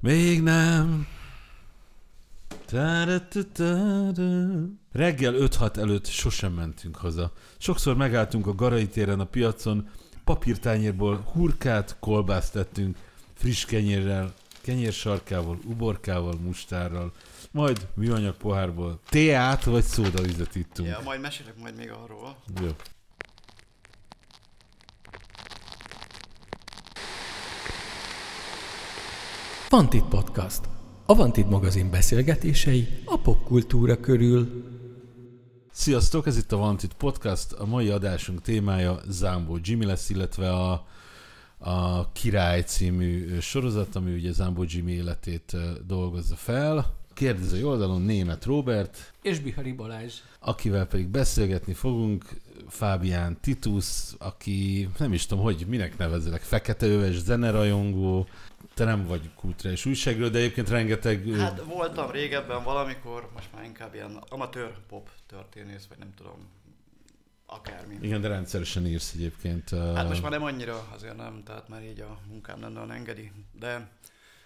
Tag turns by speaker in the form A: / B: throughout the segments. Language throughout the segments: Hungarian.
A: Még nem. Reggel 5-6 előtt sosem mentünk haza. Sokszor megálltunk a Garai téren a piacon, papírtányérból hurkát, kolbászt tettünk, friss kenyérrel, kenyérsarkával, uborkával, mustárral, majd műanyag pohárból teát vagy szódavizet ittunk.
B: Ja, majd mesélek majd még arról.
A: Jó.
C: Vantit Podcast. A Vantit magazin beszélgetései a popkultúra körül.
A: Sziasztok, ez itt a Vantit Podcast. A mai adásunk témája Zámbó Jimmy lesz, illetve a, a Király című sorozat, ami ugye Zámbó Jimmy életét dolgozza fel. Kérdező oldalon német Robert,
C: És Bihari Balázs.
A: akivel pedig beszélgetni fogunk, Fábián Titus, aki nem is tudom, hogy minek nevezelek, fekete öves zenerajongó, te nem vagy kulturális újságról, de egyébként rengeteg...
B: Hát voltam régebben valamikor, most már inkább ilyen amatőr pop történész, vagy nem tudom, akármi.
A: Igen, de rendszeresen írsz egyébként.
B: Hát most már nem annyira, azért nem, tehát már így a munkám nem nagyon engedi, de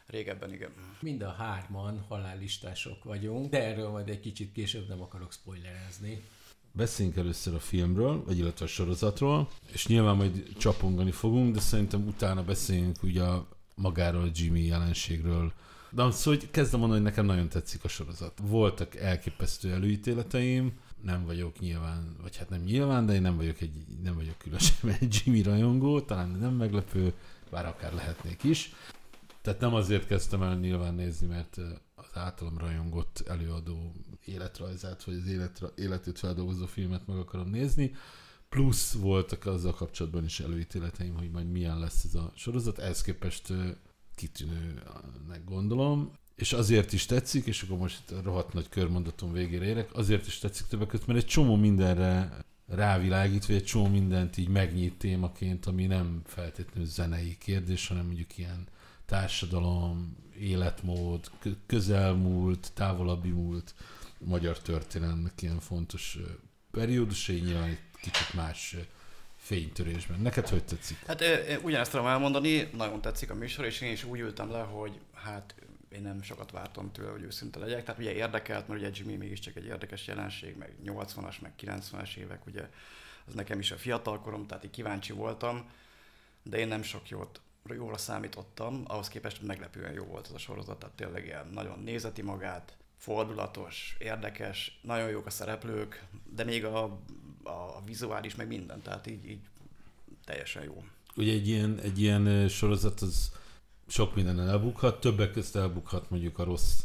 B: régebben igen.
C: Mind a hárman halálistások vagyunk, de erről majd egy kicsit később nem akarok spoilerezni.
A: Beszéljünk először a filmről, vagy illetve a sorozatról, és nyilván majd csapongani fogunk, de szerintem utána beszéljünk ugye a magáról, a Jimmy jelenségről. De azt, hogy kezdem mondani, hogy nekem nagyon tetszik a sorozat. Voltak elképesztő előítéleteim, nem vagyok nyilván, vagy hát nem nyilván, de én nem vagyok egy, nem vagyok különösebben egy Jimmy rajongó, talán nem meglepő, bár akár lehetnék is. Tehát nem azért kezdtem el nyilván nézni, mert ö, az általam rajongott előadó életrajzát, vagy az életra, életét feldolgozó filmet meg akarom nézni. Plusz voltak azzal kapcsolatban is előítéleteim, hogy majd milyen lesz ez a sorozat. Ehhez képest kitűnőnek gondolom. És azért is tetszik, és akkor most itt a rohadt nagy körmondatom végére érek, azért is tetszik többek között, mert egy csomó mindenre rávilágít, vagy egy csomó mindent így megnyit témaként, ami nem feltétlenül zenei kérdés, hanem mondjuk ilyen társadalom, életmód, kö- közelmúlt, távolabbi múlt, magyar történelmnek ilyen fontos periódusai, nyilván egy kicsit más fénytörésben. Neked hogy tetszik?
B: Hát ugyanezt tudom elmondani, nagyon tetszik a műsor, és én is úgy ültem le, hogy hát én nem sokat vártam tőle, hogy őszinte legyek. Tehát ugye érdekelt, mert ugye Jimmy mégiscsak egy érdekes jelenség, meg 80-as, meg 90-es évek, ugye az nekem is a fiatalkorom, tehát így kíváncsi voltam, de én nem sok jót jóra számítottam, ahhoz képest meglepően jó volt az a sorozat, tehát tényleg ilyen nagyon nézeti magát, fordulatos, érdekes, nagyon jók a szereplők, de még a, a, vizuális, meg minden, tehát így, így teljesen jó.
A: Ugye egy ilyen, egy ilyen sorozat az sok mindenen elbukhat, többek között elbukhat mondjuk a rossz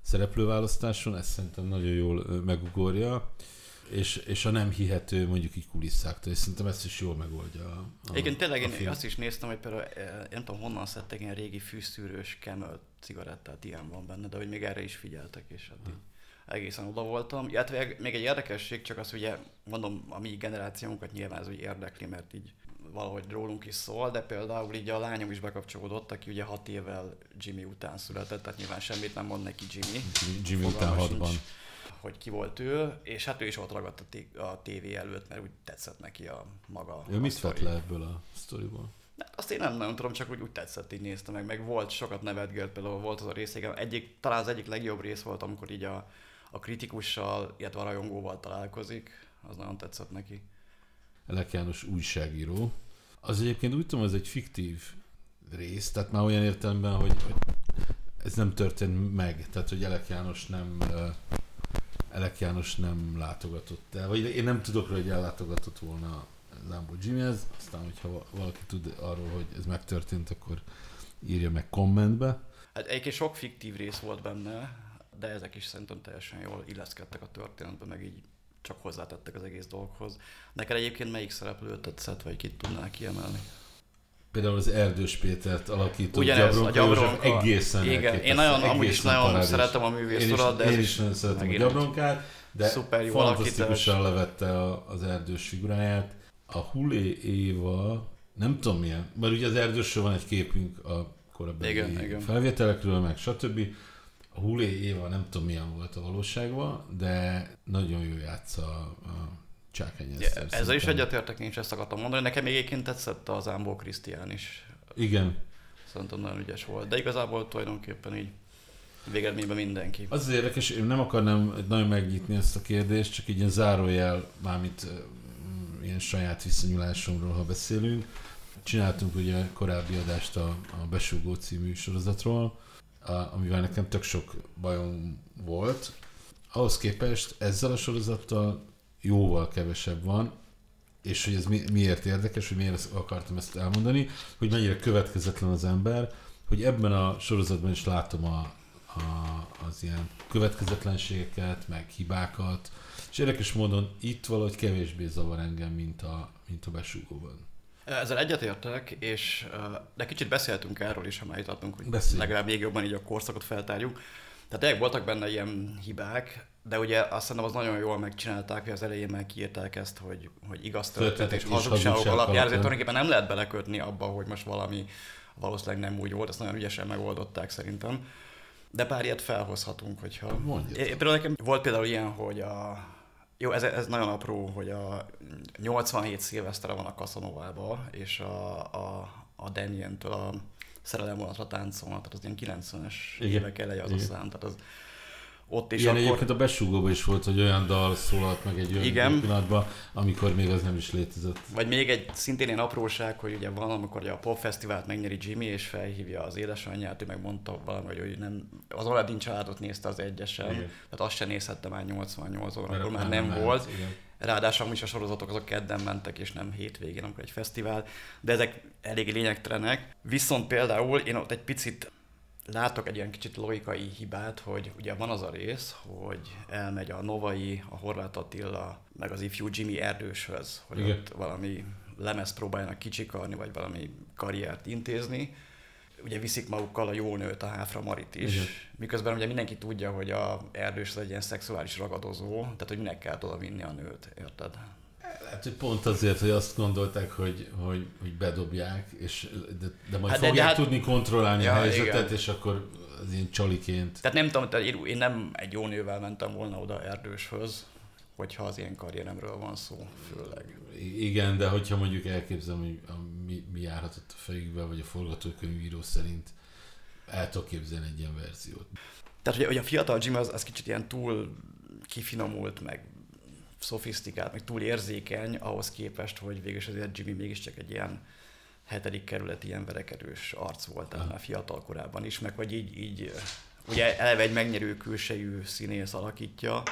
A: szereplőválasztáson, ezt szerintem nagyon jól megugorja, és, és a nem hihető mondjuk így kulisszáktól, és szerintem ezt is jól megoldja a, a
B: Igen, tényleg
A: a
B: én
A: film.
B: azt is néztem, hogy például eh, nem tudom honnan szedtek ilyen régi fűszűrős Camel cigarettát, ilyen van benne, de hogy még erre is figyeltek, és hát így egészen oda voltam. Illetve még egy érdekesség, csak az ugye, mondom, a mi generációnkat nyilván ez úgy érdekli, mert így valahogy rólunk is szól, de például így a lányom is bekapcsolódott, aki ugye hat évvel Jimmy után született, tehát nyilván semmit nem mond neki Jimmy.
A: Jimmy után hatban.
B: sincs, hogy ki volt ő, és hát ő is ott ragadt a, té- a tévé előtt, mert úgy tetszett neki a maga.
A: Ő mit vett le ebből a sztoriból?
B: Hát Azt én nem nagyon tudom, csak úgy, úgy tetszett, így nézte meg, meg volt sokat nevetgélt, például volt az a rész, igen, egyik, talán az egyik legjobb rész volt, amikor így a, a kritikussal, illetve a rajongóval találkozik, az nagyon tetszett neki.
A: Elek János újságíró. Az egyébként úgy tudom, ez egy fiktív rész, tehát már olyan értelemben, hogy, hogy ez nem történt meg, tehát hogy Elek János nem Elek János nem látogatott el, vagy én nem tudok róla, hogy ellátogatott volna Zambó Jimmyhez, aztán hogyha valaki tud arról, hogy ez megtörtént, akkor írja meg kommentbe.
B: Hát egyébként sok fiktív rész volt benne, de ezek is szerintem teljesen jól illeszkedtek a történetbe, meg így csak hozzátettek az egész dolghoz. Neked egyébként melyik szereplő tetszett, vagy kit tudnál kiemelni?
A: Például az Erdős Pétert alakító
B: Ugyanez, a
A: Gyabronka József egészen
B: Igen, én nagyon, amúgy is nagyon
A: parádés.
B: szeretem a
A: Én is,
B: művész urat, de
A: én
B: is
A: nagyon szeretem a Gyabronkát, de
B: szuper jó
A: fantasztikusan
B: alakítás.
A: levette a, az erdős figuráját. A Hulé Éva, nem tudom milyen, mert ugye az erdősről van egy képünk a korábbi
B: Igen, igen.
A: felvételekről, meg stb. A Hulé Éva nem tudom milyen volt a valóságban, de nagyon jó játsza a, a Csákány
B: Ja,
A: Eszter,
B: ezzel is egyetértek, én is ezt akartam mondani. Nekem egyébként tetszett az Ámbó Krisztián is.
A: Igen,
B: szerintem nagyon ügyes volt. De igazából tulajdonképpen így végeredményben mindenki.
A: Az, az érdekes, én nem akarnám nagyon megnyitni ezt a kérdést, csak így ilyen zárójel, mármint ilyen saját viszonyulásomról, ha beszélünk. Csináltunk ugye korábbi adást a, a Besúgó című sorozatról, a, amivel nekem tök sok bajom volt. Ahhoz képest ezzel a sorozattal jóval kevesebb van, és hogy ez mi, miért érdekes, hogy miért akartam ezt elmondani, hogy mennyire következetlen az ember, hogy ebben a sorozatban is látom a, a, az ilyen következetlenségeket, meg hibákat, és érdekes módon itt valahogy kevésbé zavar engem, mint a, mint a besúgóban.
B: Ezzel egyetértek, és de kicsit beszéltünk erről is, ha már jutottunk, hogy
A: Beszélj.
B: legalább még jobban így a korszakot feltárjuk. Tehát tényleg voltak benne ilyen hibák, de ugye azt szerintem az nagyon jól megcsinálták, hogy az elején már kiírták ezt, hogy, hogy igaz történet és hazugságok alapján, ezért tulajdonképpen nem lehet belekötni abba, hogy most valami valószínűleg nem úgy volt, ezt nagyon ügyesen megoldották szerintem. De pár ilyet felhozhatunk, hogyha... É, például nekem volt például ilyen, hogy a... Jó, ez, ez nagyon apró, hogy a 87 szilvesztere van a Kaszanovába, és a, a, a Damien-től a szerelem vonatra táncolnak, tehát az ilyen 90-es évek eleje az Igen. a szám, tehát az ott is
A: Igen,
B: akkor...
A: egyébként a besúgóban is volt, hogy olyan dal szólalt meg egy olyan
B: Igen.
A: pillanatban, amikor még az nem is létezett.
B: Vagy még egy szintén ilyen apróság, hogy ugye van, amikor ugye a popfesztivált megnyeri Jimmy, és felhívja az édesanyját, ő megmondta valami, hogy ő nem, az Aladdin családot nézte az egyesen,
A: Igen.
B: tehát azt se nézhette már 88 óra,
A: Mert
B: akkor már
A: nem
B: nem, volt.
A: igen.
B: Ráadásul is a sorozatok azok kedden mentek, és nem hétvégén, amikor egy fesztivál, de ezek elég lényegtelenek. Viszont például én ott egy picit látok egy ilyen kicsit logikai hibát, hogy ugye van az a rész, hogy elmegy a Novai, a Horváth Attila, meg az ifjú Jimmy Erdőshöz, hogy
A: Igen.
B: ott valami lemez próbáljanak kicsikarni, vagy valami karriert intézni. Ugye viszik magukkal a jó nőt, a Háfra Marit is,
A: Igen.
B: miközben ugye mindenki tudja, hogy a Erdős az egy ilyen szexuális ragadozó, tehát hogy minek kell oda vinni a nőt, érted?
A: Hát, hogy pont azért, hogy azt gondolták, hogy, hogy, hogy bedobják, és, de, de majd
B: Hát
A: hát
B: de-
A: fogják
B: de hát-
A: tudni kontrollálni
B: Ja,
A: a helyzetet,
B: igen.
A: és akkor az ilyen csaliként.
B: Tehát nem tudom, tehát én, én nem egy jó nővel mentem volna oda Erdőshöz, hogyha az ilyen karrieremről van szó, főleg.
A: Igen, de hogyha mondjuk elképzelem, hogy a, mi, mi járhatott a fejükbe, vagy a forgatókönyvíró szerint el tudok képzelni egy ilyen verziót.
B: Tehát ugye, ugye a fiatal Jimmy az, az kicsit ilyen túl kifinomult, meg szofisztikált, meg túl érzékeny ahhoz képest, hogy végül is azért Jimmy mégiscsak egy ilyen hetedik kerületi ilyen verekedős arc volt, már fiatal korában is, meg hogy így, így ugye eleve egy megnyerő külsejű színész alakítja,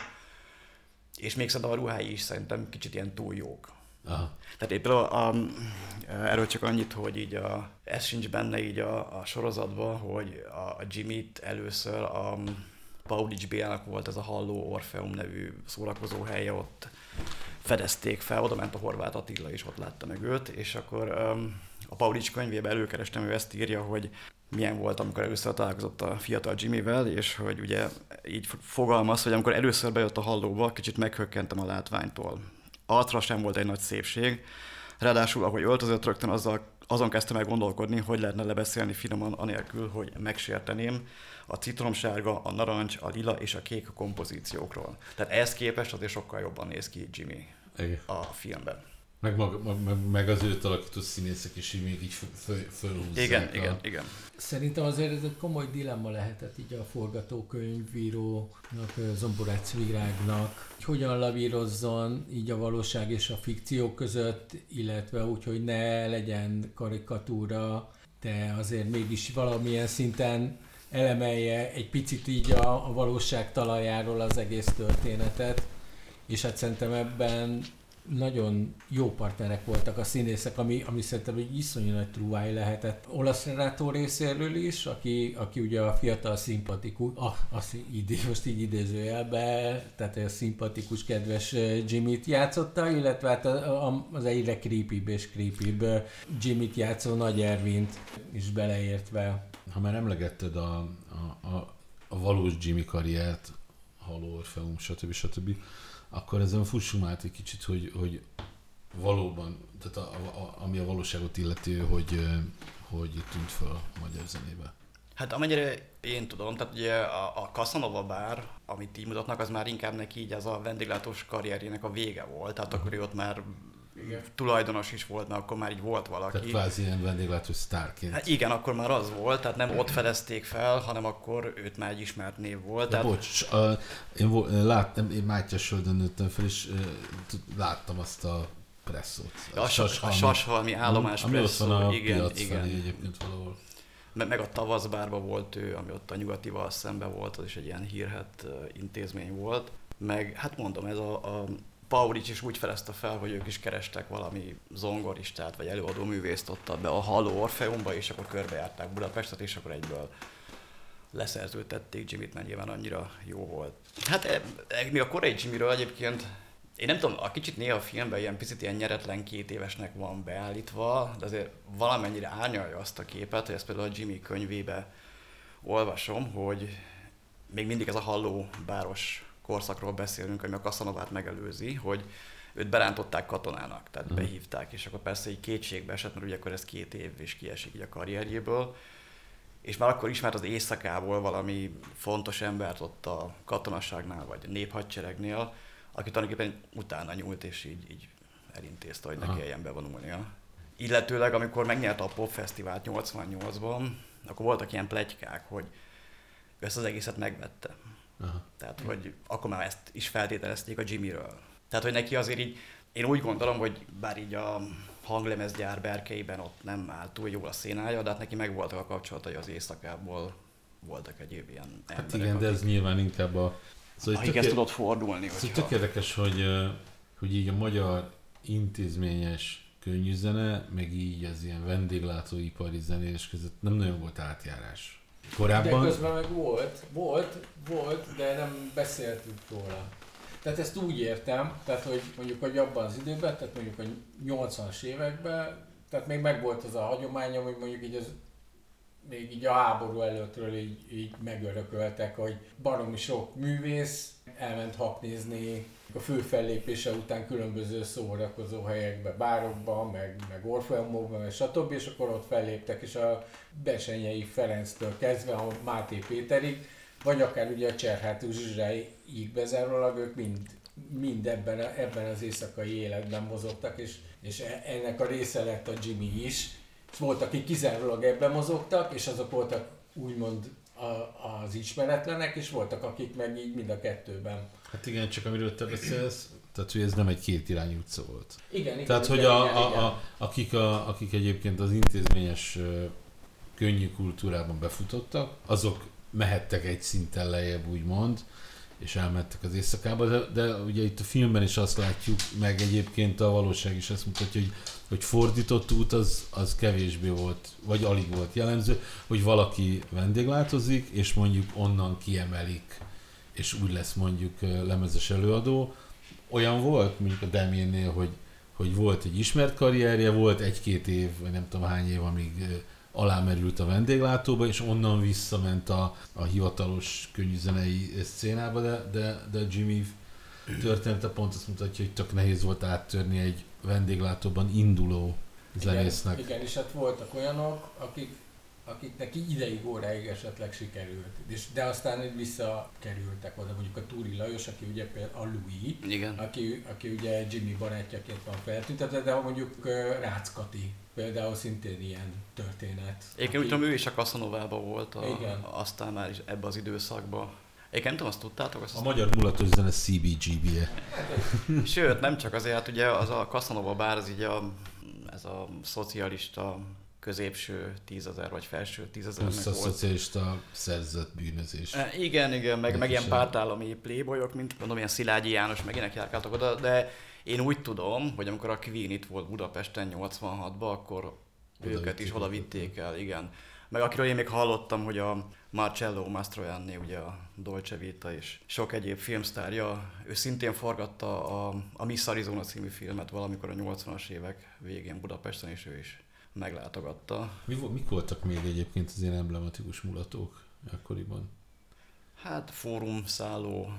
B: és még szerintem a ruhái is szerintem kicsit ilyen túl jók.
A: Aha.
B: Tehát éppen a, a, erről csak annyit, hogy így a, ez sincs benne így a, a sorozatban, hogy a, a Jimmy-t először a Paulics Bélának volt ez a Halló Orfeum nevű szórakozó helye, ott fedezték fel, oda ment a Horváth Attila is, ott látta meg őt, és akkor um, a Paulics könyvében előkerestem, ő ezt írja, hogy milyen volt, amikor először találkozott a fiatal Jimmyvel, és hogy ugye így fogalmaz, hogy amikor először bejött a hallóba, kicsit meghökkentem a látványtól. Arcra sem volt egy nagy szépség, ráadásul ahogy öltözött, rögtön azzal, azon kezdtem el gondolkodni, hogy lehetne lebeszélni finoman, anélkül, hogy megsérteném a citromsárga, a narancs, a lila és a kék kompozíciókról. Tehát ehhez képest azért sokkal jobban néz ki Jimmy
A: Igen.
B: a filmben.
A: Meg, maga, meg, meg az őt alakító színészek is így még így föl, föl, fölhúzzák.
B: Igen,
A: a,
B: igen, igen.
C: Szerintem azért ez egy komoly dilemma lehetett így a forgatókönyvírónak, Zomborác Virágnak, hogy hogyan lavírozzon így a valóság és a fikció között, illetve úgy, hogy ne legyen karikatúra, de azért mégis valamilyen szinten elemelje egy picit így a, a valóság talajáról az egész történetet, és hát szerintem ebben nagyon jó partnerek voltak a színészek, ami, ami szerintem egy iszonyú nagy trúváj lehetett. Olasz Renátó részéről is, aki, aki ugye a fiatal szimpatikus, ah, azt így, most így idézőjelbe, tehát a szimpatikus, kedves Jimmy-t játszotta, illetve hát a- a- az egyre creepybb és creepybb Jimmy-t játszó Nagy Ervint is beleértve.
A: Ha már emlegetted a, a, a, a valós Jimmy karriert, Halló Orfeum, stb. stb., akkor ezen fussunk át egy kicsit, hogy, hogy valóban, tehát a, a, ami a valóságot illeti, hogy, hogy tűnt fel a magyar zenébe.
B: Hát amennyire én tudom, tehát ugye a, a Casanova bár, amit így mutatnak, az már inkább neki így ez a vendéglátós karrierjének a vége volt, tehát akkor ő ott már
C: Igen.
B: tulajdonos is volt, mert akkor már így volt valaki.
A: Tehát kvázi ilyen vendéglátó sztárként.
B: Hát igen, akkor már az volt, tehát nem ott fedezték fel, hanem akkor őt már egy ismert név volt.
A: De
B: Tehát,
A: bocs, uh, én, én láttam, én Mátyás Földön nőttem fel, és tud- láttam azt a presszót.
B: a, sas, a Sashalmi állomás
A: Ami ott van a
B: presszó, igen,
A: piac
B: igen.
A: felé egyébként valahol.
B: Me- meg a tavaszbárba volt ő, ami ott a nyugatival szemben volt, az is egy ilyen hírhet intézmény volt. Meg hát mondom, ez a, a Paulics is úgy felezte fel, hogy ők is kerestek valami zongoristát, vagy előadó művészt ott be a Halló Orfeumba, és akkor körbejárták Budapestet, és akkor egyből leszerződtették Jimmy-t, mert nyilván annyira jó volt. Hát e, e, mi a korai Jimmyről egyébként én nem tudom, a kicsit néha a filmben ilyen picit ilyen nyeretlen két évesnek van beállítva, de azért valamennyire árnyalja azt a képet, hogy ezt például a Jimmy könyvébe olvasom, hogy még mindig ez a halló báros korszakról beszélünk, ami a Kaszanovát megelőzi, hogy őt berántották katonának, tehát
A: Mhm.
B: behívták, és akkor persze így kétségbe esett, mert ugye akkor ez két év és kiesik így a karrierjéből, és már akkor ismert az éjszakából valami fontos embert ott a katonaságnál, vagy a néphadseregnél, aki tulajdonképpen utána nyúlt, és így, így elintézte, hogy ne
A: Aha.
B: kelljen bevonulnia. Illetőleg, amikor megnyerte a Pop Fesztivált 88-ban, akkor voltak ilyen plegykák, hogy ő ezt az egészet megvette.
A: Aha.
B: Tehát, hogy akkor már ezt is feltételezték a Jimmyről. Tehát, hogy neki azért így, én úgy gondolom, hogy bár így a hanglemezgyár berkeiben ott nem áll túl jól a szénája, de hát neki megvoltak a kapcsolatai az éjszakából, voltak egyéb ilyen
A: Hát
B: emberek,
A: igen, de ez
B: akik,
A: nyilván inkább a... Szóval
B: akik
A: tök-
B: ezt tudott fordulni.
A: Szóval
B: Hogyha...
A: tök érdekes, hogy, hogy így a magyar intézményes könnyű zene, meg így az ilyen vendéglátóipari zenés között nem nagyon volt átjárás.
C: De
A: Korábban,
C: közben meg volt, volt, volt, de nem beszéltünk róla. Tehát ezt úgy értem, tehát hogy mondjuk, hogy abban az időben, tehát mondjuk a 80-as években, tehát még megvolt az a hagyomány, hogy mondjuk így az még így a háború előttről így, így megörököltek, hogy baromi sok művész elment haknézni a fő fellépése után különböző szórakozó helyekbe, bárokba, meg, meg orfeumokba, meg stb. És akkor ott felléptek, és a Besenyei Ferenctől kezdve a Máté Péterig, vagy akár ugye a Cserhátú Zsuzsáig bezárólag, ők mind, mind ebben, a, ebben az éjszakai életben mozogtak, és, és e- ennek a része lett a Jimmy is. És volt, akik kizárólag ebben mozogtak, és azok voltak úgymond a, az ismeretlenek, és voltak, akik meg így mind a kettőben.
A: Hát igen, csak amiről te beszélsz, tehát hogy ez nem egy két irányú utca volt.
C: Igen, igen.
A: Tehát,
C: igen,
A: hogy a,
C: igen,
A: a,
C: igen.
A: a, akik, a, akik egyébként az intézményes könnyű kultúrában befutottak, azok mehettek egy szinten lejjebb, úgymond, és elmentek az éjszakába, de, de ugye itt a filmben is azt látjuk, meg egyébként a valóság is azt mutatja, hogy, hogy fordított út az, az kevésbé volt, vagy alig volt jellemző, hogy valaki vendéglátozik, és mondjuk onnan kiemelik, és úgy lesz mondjuk lemezes előadó. Olyan volt, mondjuk a Demiennél, hogy, hogy volt egy ismert karrierje, volt egy-két év, vagy nem tudom hány év, amíg alámerült a vendéglátóba, és onnan visszament a, a hivatalos könnyűzenei szcénába, de, de, de Jimmy története pont azt mutatja, hogy tök nehéz volt áttörni egy vendéglátóban induló zenésznek.
C: Igen, igen, és hát voltak olyanok, akik, akiknek ideig, óráig esetleg sikerült, és, de aztán visszakerültek oda, mondjuk a Túri Lajos, aki ugye például a Louis,
B: Igen.
C: aki, aki ugye Jimmy barátjaként van feltüntetve, de mondjuk ö, Rácz Kati például szintén ilyen történet.
B: Egyébként úgy tudom, ő is a Kaszanovában volt, a,
C: Igen.
B: aztán már is ebbe az időszakban. Egyébként nem tudom, azt tudtátok? Azt
A: A magyar mulatos zene CBGB-je.
B: Sőt, nem csak azért, hát ugye az a Casanova bár, az így a, ez a szocialista középső tízezer vagy felső tízezernek
A: Plusz a
B: volt.
A: szocialista szerzett bűnözés.
B: E, Igen, igen, meg, meg ilyen pártállami playboyok, mint mondom, ilyen Szilágyi János, meg ilyenek járkáltak oda, de én úgy tudom, hogy amikor a Queen itt volt Budapesten 86-ban, akkor
A: Oda
B: őket is oda vitték el, igen. Meg akiről én még hallottam, hogy a Marcello Mastroianni, ugye a Dolce Vita és sok egyéb filmsztárja, ő szintén forgatta a, a Miss Arizona című filmet valamikor a 80-as évek végén Budapesten, és ő is meglátogatta.
A: Mi, mik voltak még egyébként az ilyen emblematikus mulatók akkoriban?
B: Hát fórum szálló,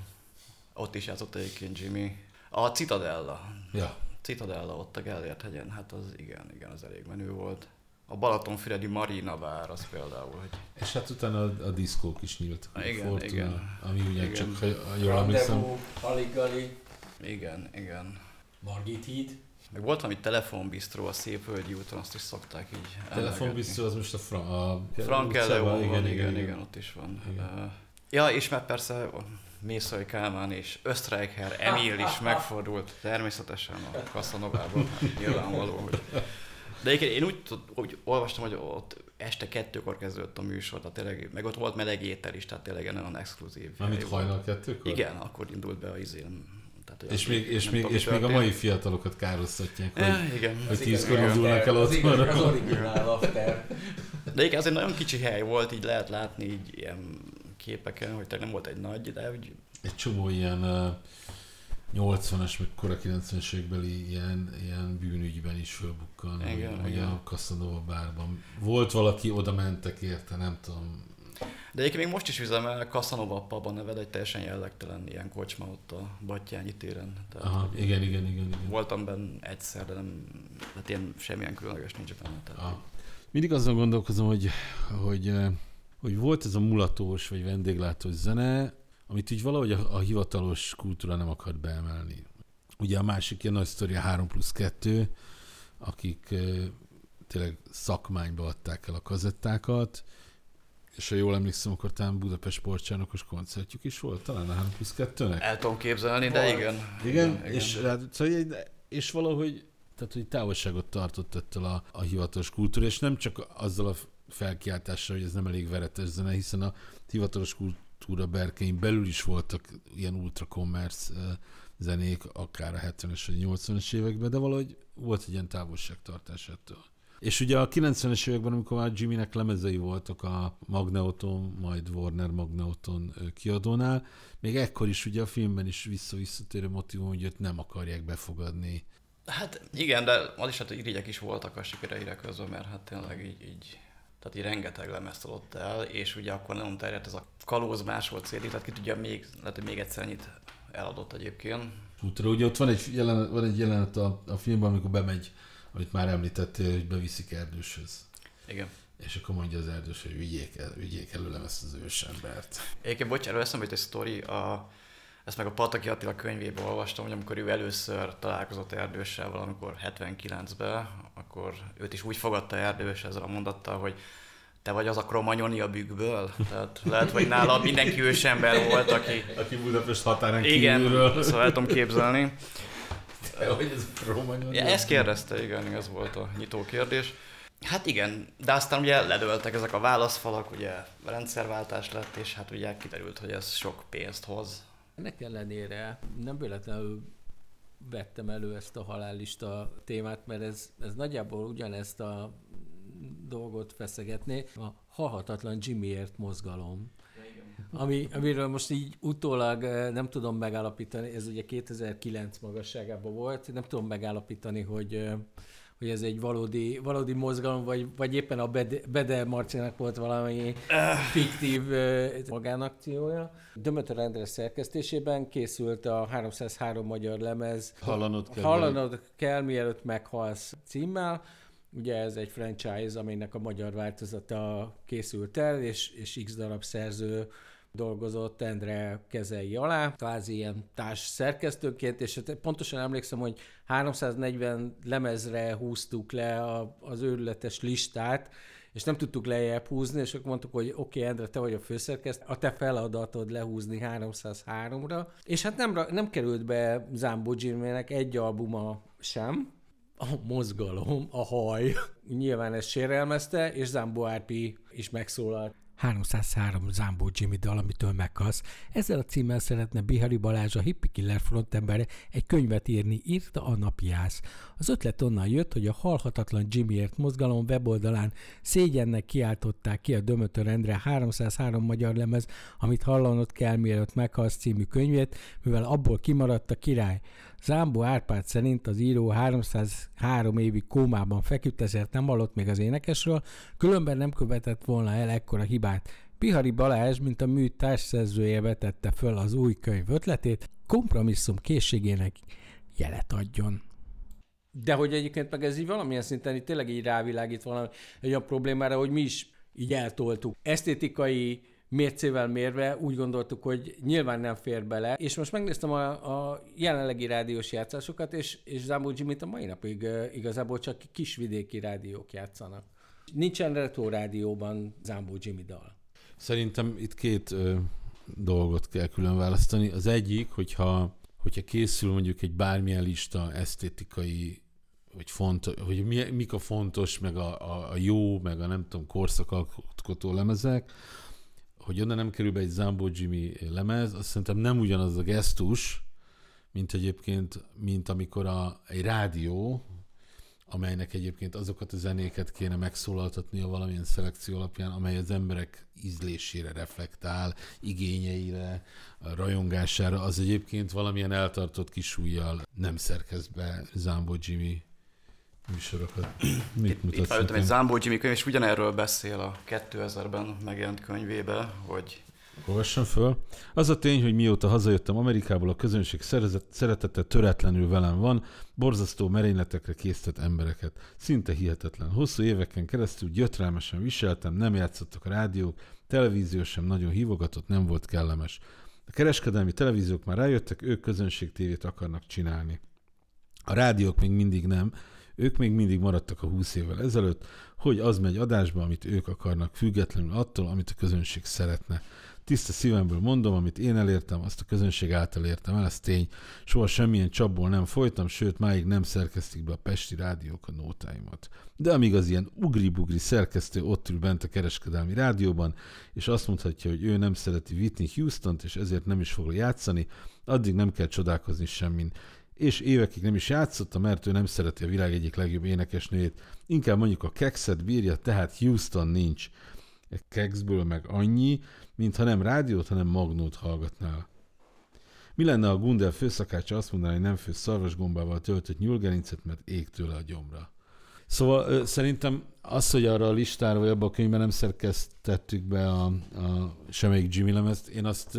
B: ott is játszott egyébként Jimmy. A Citadella,
A: Ja,
B: Citadella ott a Gellért hegyen, hát az igen, igen, az elég menő volt. A Balatonfüredi Marina bár, az például, hogy
A: és hát utána a, a diszkók is nyíltak. a
B: Igen,
A: Fortuna,
B: igen.
A: Ami ugye
B: Igen.
A: csak, ha ha jól emlékszem,
C: Rendezvú, Aligali,
B: igen, igen.
C: Margit híd.
B: Meg volt valami telefonbisztró a Szépvölgyi úton, azt is szokták így
A: Telefonbisztró az most a, Fra- a
B: Frank Eleó, igen, igen, igen, igen, ott is van. Igen. Ja, és mert persze Mészai Kálmán és Ösztreicher Emil is megfordult természetesen a Kaszanovában, hát nyilvánvaló, hogy... De egyébként én úgy, úgy olvastam, hogy ott este kettőkor kezdődött a műsor, tehát tényleg, meg ott volt meleg étel is, tehát tényleg nagyon exkluzív.
A: Mármint hajnal kettőkor?
B: Igen, akkor indult be a izén.
A: Tehát, és még, és, még, és még a mai fiatalokat károsztatják, hogy,
B: ja, igen,
A: hogy tízkor indulnak el ott.
C: Az, az originál after.
B: De igen, ez egy nagyon kicsi hely volt, így lehet látni így ilyen képeken, hogy nem volt egy nagy, de úgy...
A: Egy csomó ilyen uh, 80-as, meg kora 90-es évekbeli ilyen, ilyen bűnügyben is fölbukkan, igen, hogy, igen. a Casanova bárban. Volt valaki, oda mentek érte, nem tudom.
B: De egyébként még most is üzemel Casanova pubban neved egy teljesen jellegtelen ilyen kocsma ott a Battyányi téren.
A: Tehát, Aha, igen, igen, igen, igen.
B: Voltam benne egyszer, de nem, hát ilyen semmilyen különleges nincs benne. Tehát,
A: Aha. Mindig azon gondolkozom, hogy, hogy, hogy volt ez a mulatós vagy vendéglátós zene, amit így valahogy a, a hivatalos kultúra nem akart beemelni. Ugye a másik ilyen nagy sztori a 3 plusz 2, akik tényleg szakmányba adták el a kazettákat, és ha jól emlékszem, akkor talán Budapest sportcsarnokos koncertjük is volt, talán a 3 plusz 2-nek.
B: El tudom képzelni, de igen.
A: Igen, igen, igen. És, hát, szóval, és valahogy tehát, hogy távolságot tartott ettől a, a hivatalos kultúra, és nem csak azzal a felkiáltással, hogy ez nem elég veretes zene, hiszen a hivatalos kultúra berkein belül is voltak ilyen ultra commerce zenék, akár a 70-es vagy 80-es években, de valahogy volt egy ilyen távolságtartás ettől. És ugye a 90-es években, amikor már Jimmynek lemezei voltak a Magneoton, majd Warner Magneoton kiadónál, még ekkor is ugye a filmben is vissza-visszatérő motivum, hogy őt nem akarják befogadni.
B: Hát igen, de az is hát irigyek is voltak a sikereire közben, mert hát tényleg így, így tehát így rengeteg lemezt adott el, és ugye akkor nem terjedt ez a kalóz másolt CD, tehát ki tudja, még, lehet, hogy még egyszer ennyit eladott egyébként.
A: Útra, ugye ott van egy jelenet, van egy jelenet a, a filmben, amikor bemegy amit már említettél, hogy beviszik erdőshöz.
B: Igen.
A: És akkor mondja az erdős, hogy vigyék, el, vigyék előlem ezt az ősembert.
B: Egyébként, bocsánat, eszembe jut egy sztori, a, ezt meg a Pataki Attila könyvében olvastam, hogy amikor ő először találkozott erdőssel valamikor 79-ben, akkor őt is úgy fogadta erdős ezzel a mondattal, hogy te vagy az a kromanyoni a bükkből? Tehát lehet, hogy nála mindenki ősember volt, aki...
A: Aki Budapest határán
B: Igen, kívülről. szóval el tudom képzelni.
A: Hogy ez romanyag.
B: Ja, ezt kérdezte, igen, ez volt a nyitó kérdés. Hát igen, de aztán ugye ledöltek ezek a válaszfalak, ugye rendszerváltás lett, és hát ugye kiderült, hogy ez sok pénzt hoz.
C: Ennek ellenére nem véletlenül vettem elő ezt a halállista témát, mert ez, ez nagyjából ugyanezt a dolgot feszegetné. A halhatatlan Jimmyért mozgalom ami, amiről most így utólag eh, nem tudom megállapítani, ez ugye 2009 magasságában volt, nem tudom megállapítani, hogy eh, hogy ez egy valódi, valódi mozgalom, vagy, vagy éppen a Bede, Marcinak volt valami fiktív uh, magánakciója. Dömötör Endre szerkesztésében készült a 303 magyar lemez
A: Hallanod kell,
C: Hallanod kell mielőtt meghalsz címmel. Ugye ez egy franchise, aminek a magyar változata készült el, és, és x darab szerző dolgozott Endre kezei alá, kvázi ilyen társ szerkesztőként, és hát pontosan emlékszem, hogy 340 lemezre húztuk le a, az őrületes listát, és nem tudtuk lejjebb húzni, és akkor mondtuk, hogy oké, okay, Endre, te vagy a főszerkesztő, a te feladatod lehúzni 303-ra, és hát nem, nem került be Zámbó Jimmy-nek egy albuma sem, a mozgalom, a haj. Nyilván ezt sérelmezte, és Zámbó Árpi is megszólalt 303 Zambó Jimmy dal, amitől meghalsz. Ezzel a címmel szeretne Bihari Balázs, a Hippie Killer frontembere egy könyvet írni, írta a napiász. Az ötlet onnan jött, hogy a Halhatatlan Jimmyért mozgalom weboldalán szégyennek kiáltották ki a Dömötör Endre 303 magyar lemez, amit hallanod kell, mielőtt meghalsz című könyvét, mivel abból kimaradt a király. Zámbó Árpád szerint az író 303 évig kómában feküdt, ezért nem hallott még az énekesről, különben nem követett volna el ekkora hibát. Pihari Balázs, mint a mű társszerzője vetette föl az új könyv ötletét, kompromisszum készségének jelet adjon. De hogy egyébként meg ez így valamilyen szinten így tényleg így rávilágít valami egy olyan problémára, hogy mi is így eltoltuk. Esztétikai mércével mérve úgy gondoltuk, hogy nyilván nem fér bele, és most megnéztem a, a jelenlegi rádiós játszásokat, és, és Zambó Jimmy-t a mai napig igazából csak kisvidéki rádiók játszanak. Nincsen retro rádióban Zambó Jimmy dal.
A: Szerintem itt két ö, dolgot kell külön választani. Az egyik, hogyha, hogyha készül mondjuk egy bármilyen lista esztétikai hogy, font, hogy mi, mik a fontos, meg a, a, a jó, meg a nem tudom, korszakalkotó lemezek, hogy onnan nem kerül be egy Zambo Jimmy lemez, azt szerintem nem ugyanaz a gesztus, mint egyébként, mint amikor a, egy rádió, amelynek egyébként azokat a zenéket kéne megszólaltatnia valamilyen szelekció alapján, amely az emberek ízlésére reflektál, igényeire, rajongására, az egyébként valamilyen eltartott kisújjal nem szerkeszt be Zambo Jimmy műsorokat.
B: Mit itt, itt egy Zambó Jimmy könyv, és ugyanerről beszél a 2000-ben megjelent könyvébe, hogy
A: Olvassam föl. Az a tény, hogy mióta hazajöttem Amerikából, a közönség szeretete töretlenül velem van, borzasztó merényletekre készített embereket. Szinte hihetetlen. Hosszú éveken keresztül gyötrelmesen viseltem, nem játszottak a rádiók, televízió sem nagyon hívogatott, nem volt kellemes. A kereskedelmi televíziók már rájöttek, ők közönségtévét akarnak csinálni. A rádiók még mindig nem, ők még mindig maradtak a 20 évvel ezelőtt, hogy az megy adásba, amit ők akarnak, függetlenül attól, amit a közönség szeretne. Tiszta szívemből mondom, amit én elértem, azt a közönség által értem el, ez tény. Soha semmilyen csapból nem folytam, sőt, máig nem szerkesztik be a pesti rádiók a nótáimat. De amíg az ilyen ugri-bugri szerkesztő ott ül bent a kereskedelmi rádióban, és azt mondhatja, hogy ő nem szereti Whitney Houston-t, és ezért nem is fog játszani, addig nem kell csodálkozni semmin és évekig nem is játszotta, mert ő nem szereti a világ egyik legjobb énekesnőjét. Inkább mondjuk a kekszet bírja, tehát Houston nincs. Egy kekszből meg annyi, mintha nem rádiót, hanem magnót hallgatnál. Mi lenne, a Gundel főszakácsa azt mondaná, hogy nem fő szarvasgombával töltött nyúlgerincet, mert ég tőle a gyomra. Szóval szerintem az, hogy arra a listára, vagy abban a könyvben nem szerkesztettük be a, a semmelyik Jimmy lemezt, én azt,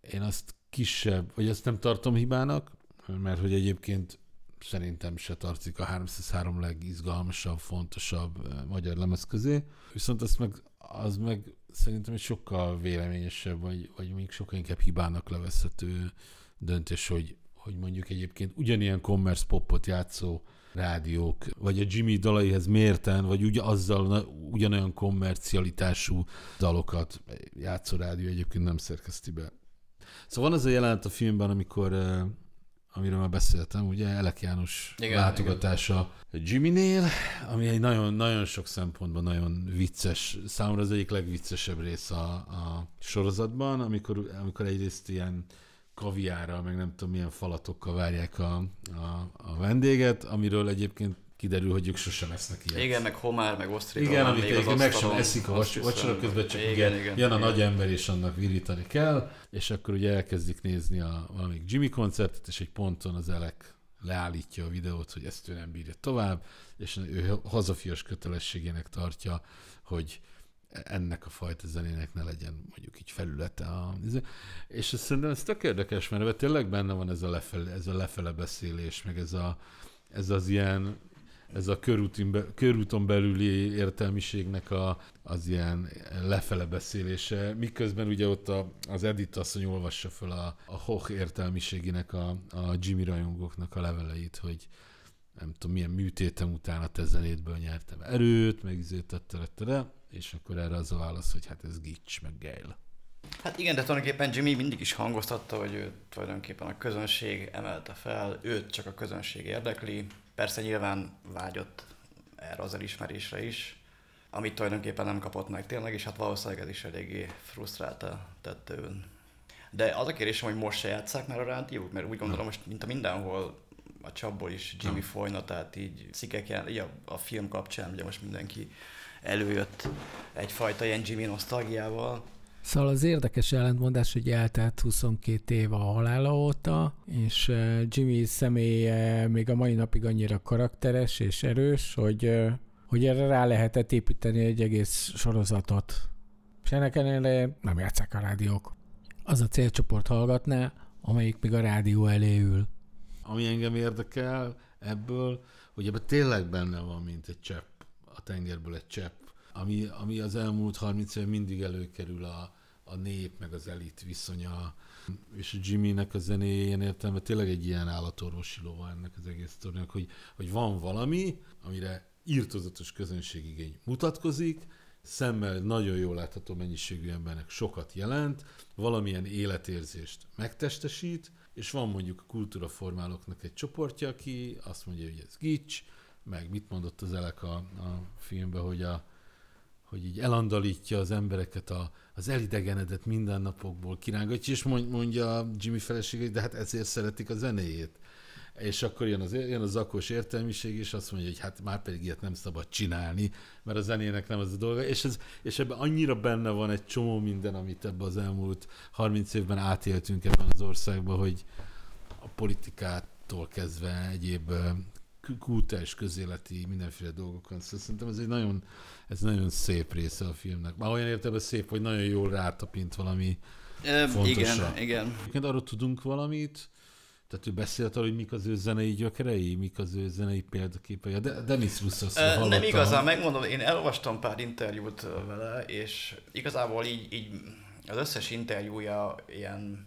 A: én azt kisebb, vagy ezt nem tartom hibának, mert hogy egyébként szerintem se tartozik a 303 legizgalmasabb, fontosabb magyar lemez közé, viszont az meg, az meg szerintem egy sokkal véleményesebb, vagy, vagy még sokkal inkább hibának levezhető döntés, hogy, hogy mondjuk egyébként ugyanilyen commerce popot játszó rádiók, vagy a Jimmy dalaihez mérten, vagy ugy, azzal ugyanolyan kommercialitású dalokat játszó rádió egyébként nem szerkeszti be. Szóval van az a jelenet a filmben, amikor amiről már beszéltem, ugye Elek János igen, látogatása igen. Jimmynél, ami egy nagyon, nagyon sok szempontban nagyon vicces, számomra az egyik legviccesebb rész a, a sorozatban, amikor, amikor egyrészt ilyen kaviára, meg nem tudom milyen falatokkal várják a, a, a vendéget, amiről egyébként kiderül, hogy ők sosem esznek ilyet.
B: Igen, meg homár, meg osztrika.
A: Igen, amit még meg sem eszik a vacsora közben, csak igen, igen, igen, jön a igen. nagy ember, és annak virítani kell, és akkor ugye elkezdik nézni a valamik Jimmy koncertet, és egy ponton az Elek leállítja a videót, hogy ezt ő nem bírja tovább, és ő hazafias kötelességének tartja, hogy ennek a fajta zenének ne legyen mondjuk így felülete. A, és ez szerintem ez tök érdekes, mert tényleg benne van ez a lefele, ez a lefele beszélés, meg ez, a, ez az ilyen ez a körúton, körúton belüli értelmiségnek a, az ilyen lefele beszélése, miközben ugye ott a, az Edith asszony olvassa fel a, a Hoch értelmiségének a, a Jimmy rajongóknak a leveleit, hogy nem tudom, milyen műtétem után a te nyertem erőt, meg izét, és akkor erre az a válasz, hogy hát ez gics, meg geil.
B: Hát igen, de tulajdonképpen Jimmy mindig is hangoztatta, hogy ő tulajdonképpen a közönség emelte fel, őt csak a közönség érdekli, Persze nyilván vágyott erre az elismerésre is, amit tulajdonképpen nem kapott meg tényleg, és hát valószínűleg ez is eléggé frusztrálta tette ön. De az a kérdésem, hogy most se játszák már a rádiók, mert úgy gondolom, most mint a mindenhol a csapból is Jimmy folyna, tehát így cikkek jel, így a, a, film kapcsán, ugye most mindenki előjött egyfajta ilyen Jimmy nosztalgiával,
C: Szóval az érdekes ellentmondás, hogy eltelt 22 év a halála óta, és Jimmy személye még a mai napig annyira karakteres és erős, hogy, hogy erre rá lehetett építeni egy egész sorozatot. És ennek ellenére nem játszák a rádiók. Az a célcsoport hallgatná, amelyik még a rádió elé ül.
A: Ami engem érdekel ebből, hogy ebben tényleg benne van, mint egy csepp, a tengerből egy csepp, ami, ami az elmúlt 30 év mindig előkerül a, a nép meg az elit viszonya, és a Jimmynek a zenéje ilyen értelme tényleg egy ilyen állatorvosi lova ennek az egész sztorinak, hogy, hogy van valami, amire írtozatos közönségigény mutatkozik, szemmel nagyon jól látható mennyiségű embernek sokat jelent, valamilyen életérzést megtestesít, és van mondjuk a kultúraformálóknak egy csoportja, aki azt mondja, hogy ez gics, meg mit mondott az Elek a, a filmben, hogy, a, hogy így elandalítja az embereket a, az elidegenedett mindennapokból kirángatja, és mondja Jimmy felesége, de hát ezért szeretik a zenéjét. És akkor jön az, jön az zakos értelmiség, és azt mondja, hogy hát már pedig ilyet nem szabad csinálni, mert a zenének nem az a dolga. És, ez, és ebben annyira benne van egy csomó minden, amit ebben az elmúlt 30 évben átéltünk ebben az országban, hogy a politikától kezdve egyéb kultúrás közéleti mindenféle dolgokon. Szóval szerintem ez egy nagyon, ez nagyon szép része a filmnek. Már olyan értelemben szép, hogy nagyon jól rátapint valami
B: e, Igen, igen.
A: Egyébként arról tudunk valamit, tehát ő beszélt arról, hogy mik az ő zenei gyökerei, mik az ő zenei példaképei. De Denis Roussos
B: e, Nem igazán, megmondom, én elolvastam pár interjút vele, és igazából így, így az összes interjúja ilyen,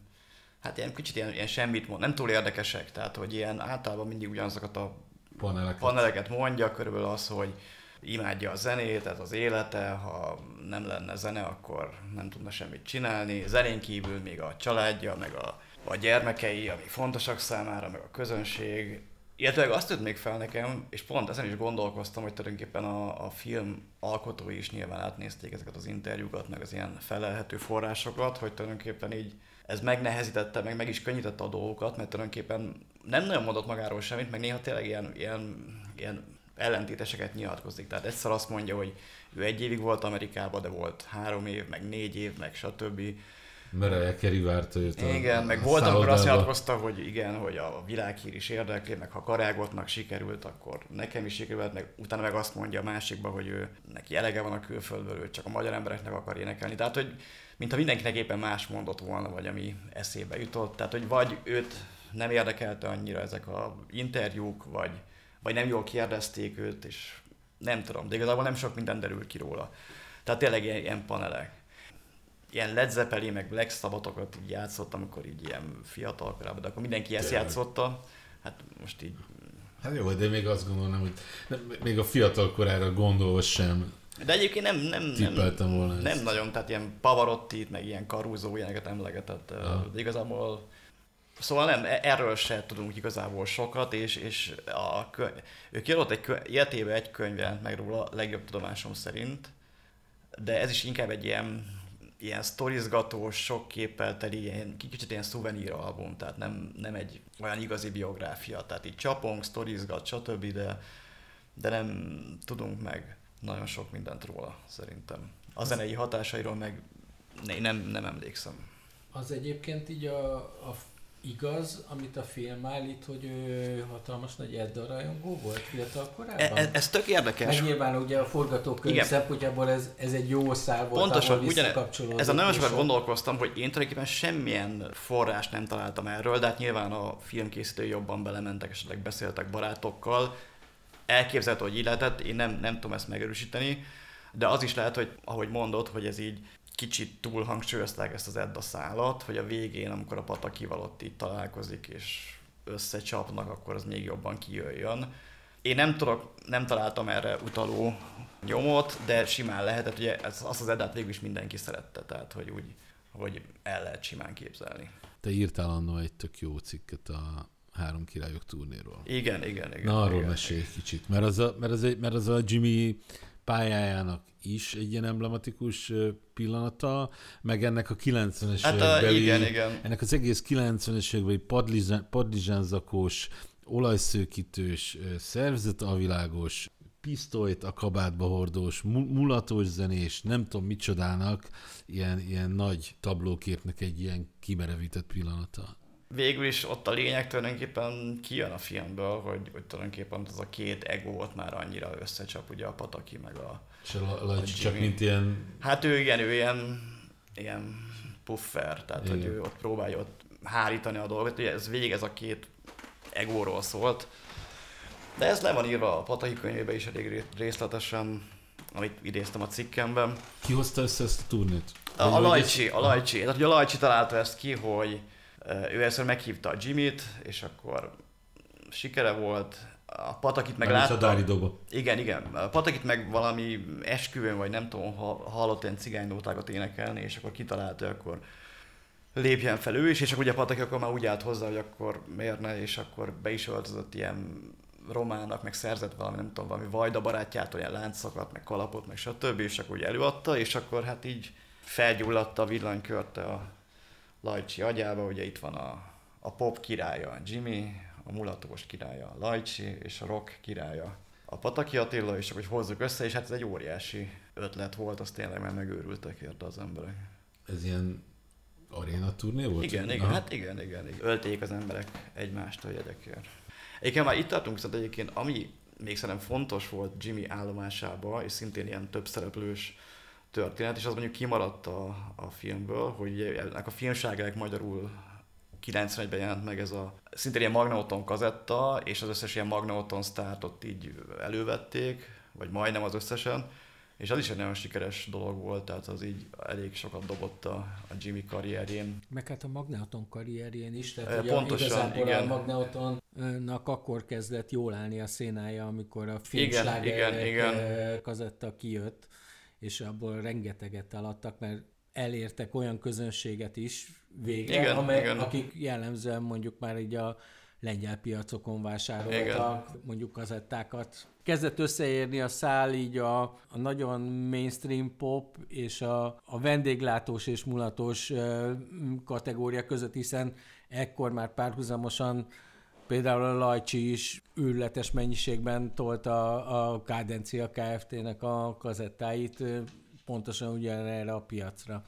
B: hát ilyen kicsit ilyen, ilyen semmit mond, nem túl érdekesek, tehát hogy ilyen általában mindig ugyanazokat a paneleket, paneleket mondja, körülbelül az, hogy imádja a zenét, ez az élete, ha nem lenne zene, akkor nem tudna semmit csinálni. Zenén kívül még a családja, meg a, a gyermekei, amik fontosak számára, meg a közönség. Illetve azt tűnt még fel nekem, és pont ezen is gondolkoztam, hogy tulajdonképpen a, a film alkotói is nyilván átnézték ezeket az interjúkat, meg az ilyen felelhető forrásokat, hogy tulajdonképpen így ez megnehezítette, meg meg is könnyítette a dolgokat, mert tulajdonképpen nem nagyon mondott magáról semmit, meg néha tényleg ilyen, ilyen, ilyen ellentéteseket nyilatkozik. Tehát egyszer azt mondja, hogy ő egy évig volt Amerikában, de volt három év, meg négy év, meg stb.
A: Mariah Carey várta őt
B: a Igen, meg volt, amikor azt nyilatkozta, hogy igen, hogy a világhír is érdekli, meg ha Karágotnak sikerült, akkor nekem is sikerült, meg utána meg azt mondja a másikba, hogy ő neki elege van a külföldből, ő csak a magyar embereknek akar énekelni. Tehát, hogy mintha mindenkinek éppen más mondott volna, vagy ami eszébe jutott. Tehát, hogy vagy őt nem érdekelte annyira ezek a interjúk, vagy, vagy nem jól kérdezték őt, és nem tudom, de igazából nem sok minden derül ki róla. Tehát tényleg ilyen, ilyen panelek. Ilyen Led Zeppelin, meg Black Sabbathokat így játszott, amikor így ilyen fiatal korában, de akkor mindenki ezt játszotta. Hát most így...
A: Hát jó, de még azt gondolom, hogy még a fiatal korára gondolva sem
B: de egyébként nem, nem, nem, volna nem ezt. nagyon, tehát ilyen pavarotti meg ilyen Caruso, ilyeneket emlegetett. Ja. De igazából Szóval nem, e- erről se tudunk igazából sokat, és, és a könyv, ő kiadott egy könyv, életében egy könyvet meg róla, legjobb tudomásom szerint, de ez is inkább egy ilyen, ilyen sztorizgatós, sok képpel teli, ilyen, kicsit ilyen szuvenír album, tehát nem, nem egy olyan igazi biográfia, tehát így csapong, sztorizgat, stb., de, de nem tudunk meg nagyon sok mindent róla, szerintem. A zenei hatásairól meg nem, nem emlékszem.
C: Az egyébként így a, a igaz, amit a film állít, hogy ő hatalmas nagy Edda rajongó volt fiatal korában? E,
B: e, ez tök érdekes.
C: Meg nyilván ugye a forgatókönyv szempontjából ez, ez egy jó szál volt,
B: Pontosan, ugyan, ezen nagyon sokat gondolkoztam, hogy én tulajdonképpen semmilyen forrás nem találtam erről, de hát nyilván a filmkészítői jobban belementek, esetleg beszéltek barátokkal, elképzelhető, hogy így lehetett, én nem, nem tudom ezt megerősíteni, de az is lehet, hogy ahogy mondod, hogy ez így kicsit túl hangsúlyozták ezt az Edda szállat, hogy a végén, amikor a patakival ott így találkozik, és összecsapnak, akkor az még jobban kijöjjön. Én nem tudok, nem találtam erre utaló nyomot, de simán lehetett, ugye azt az Eddát végül is mindenki szerette, tehát hogy úgy, hogy el lehet simán képzelni.
A: Te írtál annó egy tök jó cikket a három királyok turnéról.
B: Igen, igen, igen.
A: Na, arról
B: igen,
A: mesélj igen. kicsit, mert az, a, mert, az egy, mert az a Jimmy pályájának is egy ilyen emblematikus pillanata, meg ennek a 90-es
B: hát a, évekbeli, igen, igen.
A: ennek az egész 90-es évekbeli padlizsánzakós, olajszőkítős, szervezetavilágos, pisztolyt a kabátba hordós, mulatos zenés, nem tudom micsodának, ilyen, ilyen nagy tablóképnek egy ilyen kimerevített pillanata
B: végül is ott a lényeg tulajdonképpen kijön a filmből, hogy, hogy tulajdonképpen az a két egót már annyira összecsap, ugye a Pataki meg a...
A: És a, a, a csak mint ilyen...
B: Hát ő igen, ő ilyen, ilyen puffer, tehát igen. hogy ő ott próbálja ott hárítani a dolgot, ugye ez végig ez a két egóról szólt, de ez le van írva a Pataki könyvében is elég részletesen, amit idéztem a cikkemben.
A: Ki hozta össze ezt a turnét?
B: A, a Lajcsi, a Lajcsi. Tehát, hogy a Lajcsi találta ezt ki, hogy ő először meghívta a Jimmy-t, és akkor sikere volt, a Patakit meg látta.
A: a Doba.
B: Igen, igen. A Patakit meg valami esküvőn, vagy nem tudom, ha hallott ilyen cigánynótákat énekelni, és akkor kitalálta, akkor lépjen fel ő is, és akkor ugye a Pataki akkor már úgy állt hozzá, hogy akkor miért ne, és akkor be is öltözött ilyen romának, meg szerzett valami, nem tudom, valami vajda barátjától ilyen láncokat, meg kalapot, meg stb. És akkor ugye előadta, és akkor hát így felgyulladt a villanykörte a Lajcsi agyába, ugye itt van a, a pop királya a Jimmy, a mulatós királya a Lajcsi, és a rock királya a Pataki Attila, és hogy hozzuk össze, és hát ez egy óriási ötlet volt, az tényleg már megőrültek érte az emberek.
A: Ez ilyen aréna turné volt?
B: Igen, igen,
A: Aha.
B: hát igen, igen, igen. Ölték az emberek egymást a jegyekért. Egyébként már itt tartunk, viszont egyébként ami még szerintem fontos volt Jimmy állomásába, és szintén ilyen több szereplős történet, és az mondjuk kimaradt a, a filmből, hogy ennek a filmságák magyarul 91-ben jelent meg ez a szintén ilyen Magnauton kazetta, és az összes ilyen Magnauton sztárt ott így elővették, vagy majdnem az összesen, és az is egy nagyon sikeres dolog volt, tehát az így elég sokat dobott a, a Jimmy karrierjén.
C: Meg hát a Magneton karrierjén is,
B: E,
C: tehát ugye
B: pontosan,
C: igazából
B: igen.
C: a Magnetonnak akkor kezdett jól állni a szénája, amikor a filmsláger kazetta kijött, és abból rengeteget eladtak, mert elértek olyan közönséget is végre,
B: Igen,
C: amely,
B: igen.
C: akik jellemzően mondjuk már így a lengyel piacokon vásároltak
B: Igen.
C: mondjuk kazettákat. Kezdett összeérni a szál így a, a nagyon mainstream pop és a, a vendéglátós és mulatos kategória között, hiszen ekkor már párhuzamosan például a Lajcsi is őrletes mennyiségben tolta a Kádencia Kft-nek a kazettáit pontosan ugyanerre a piacra.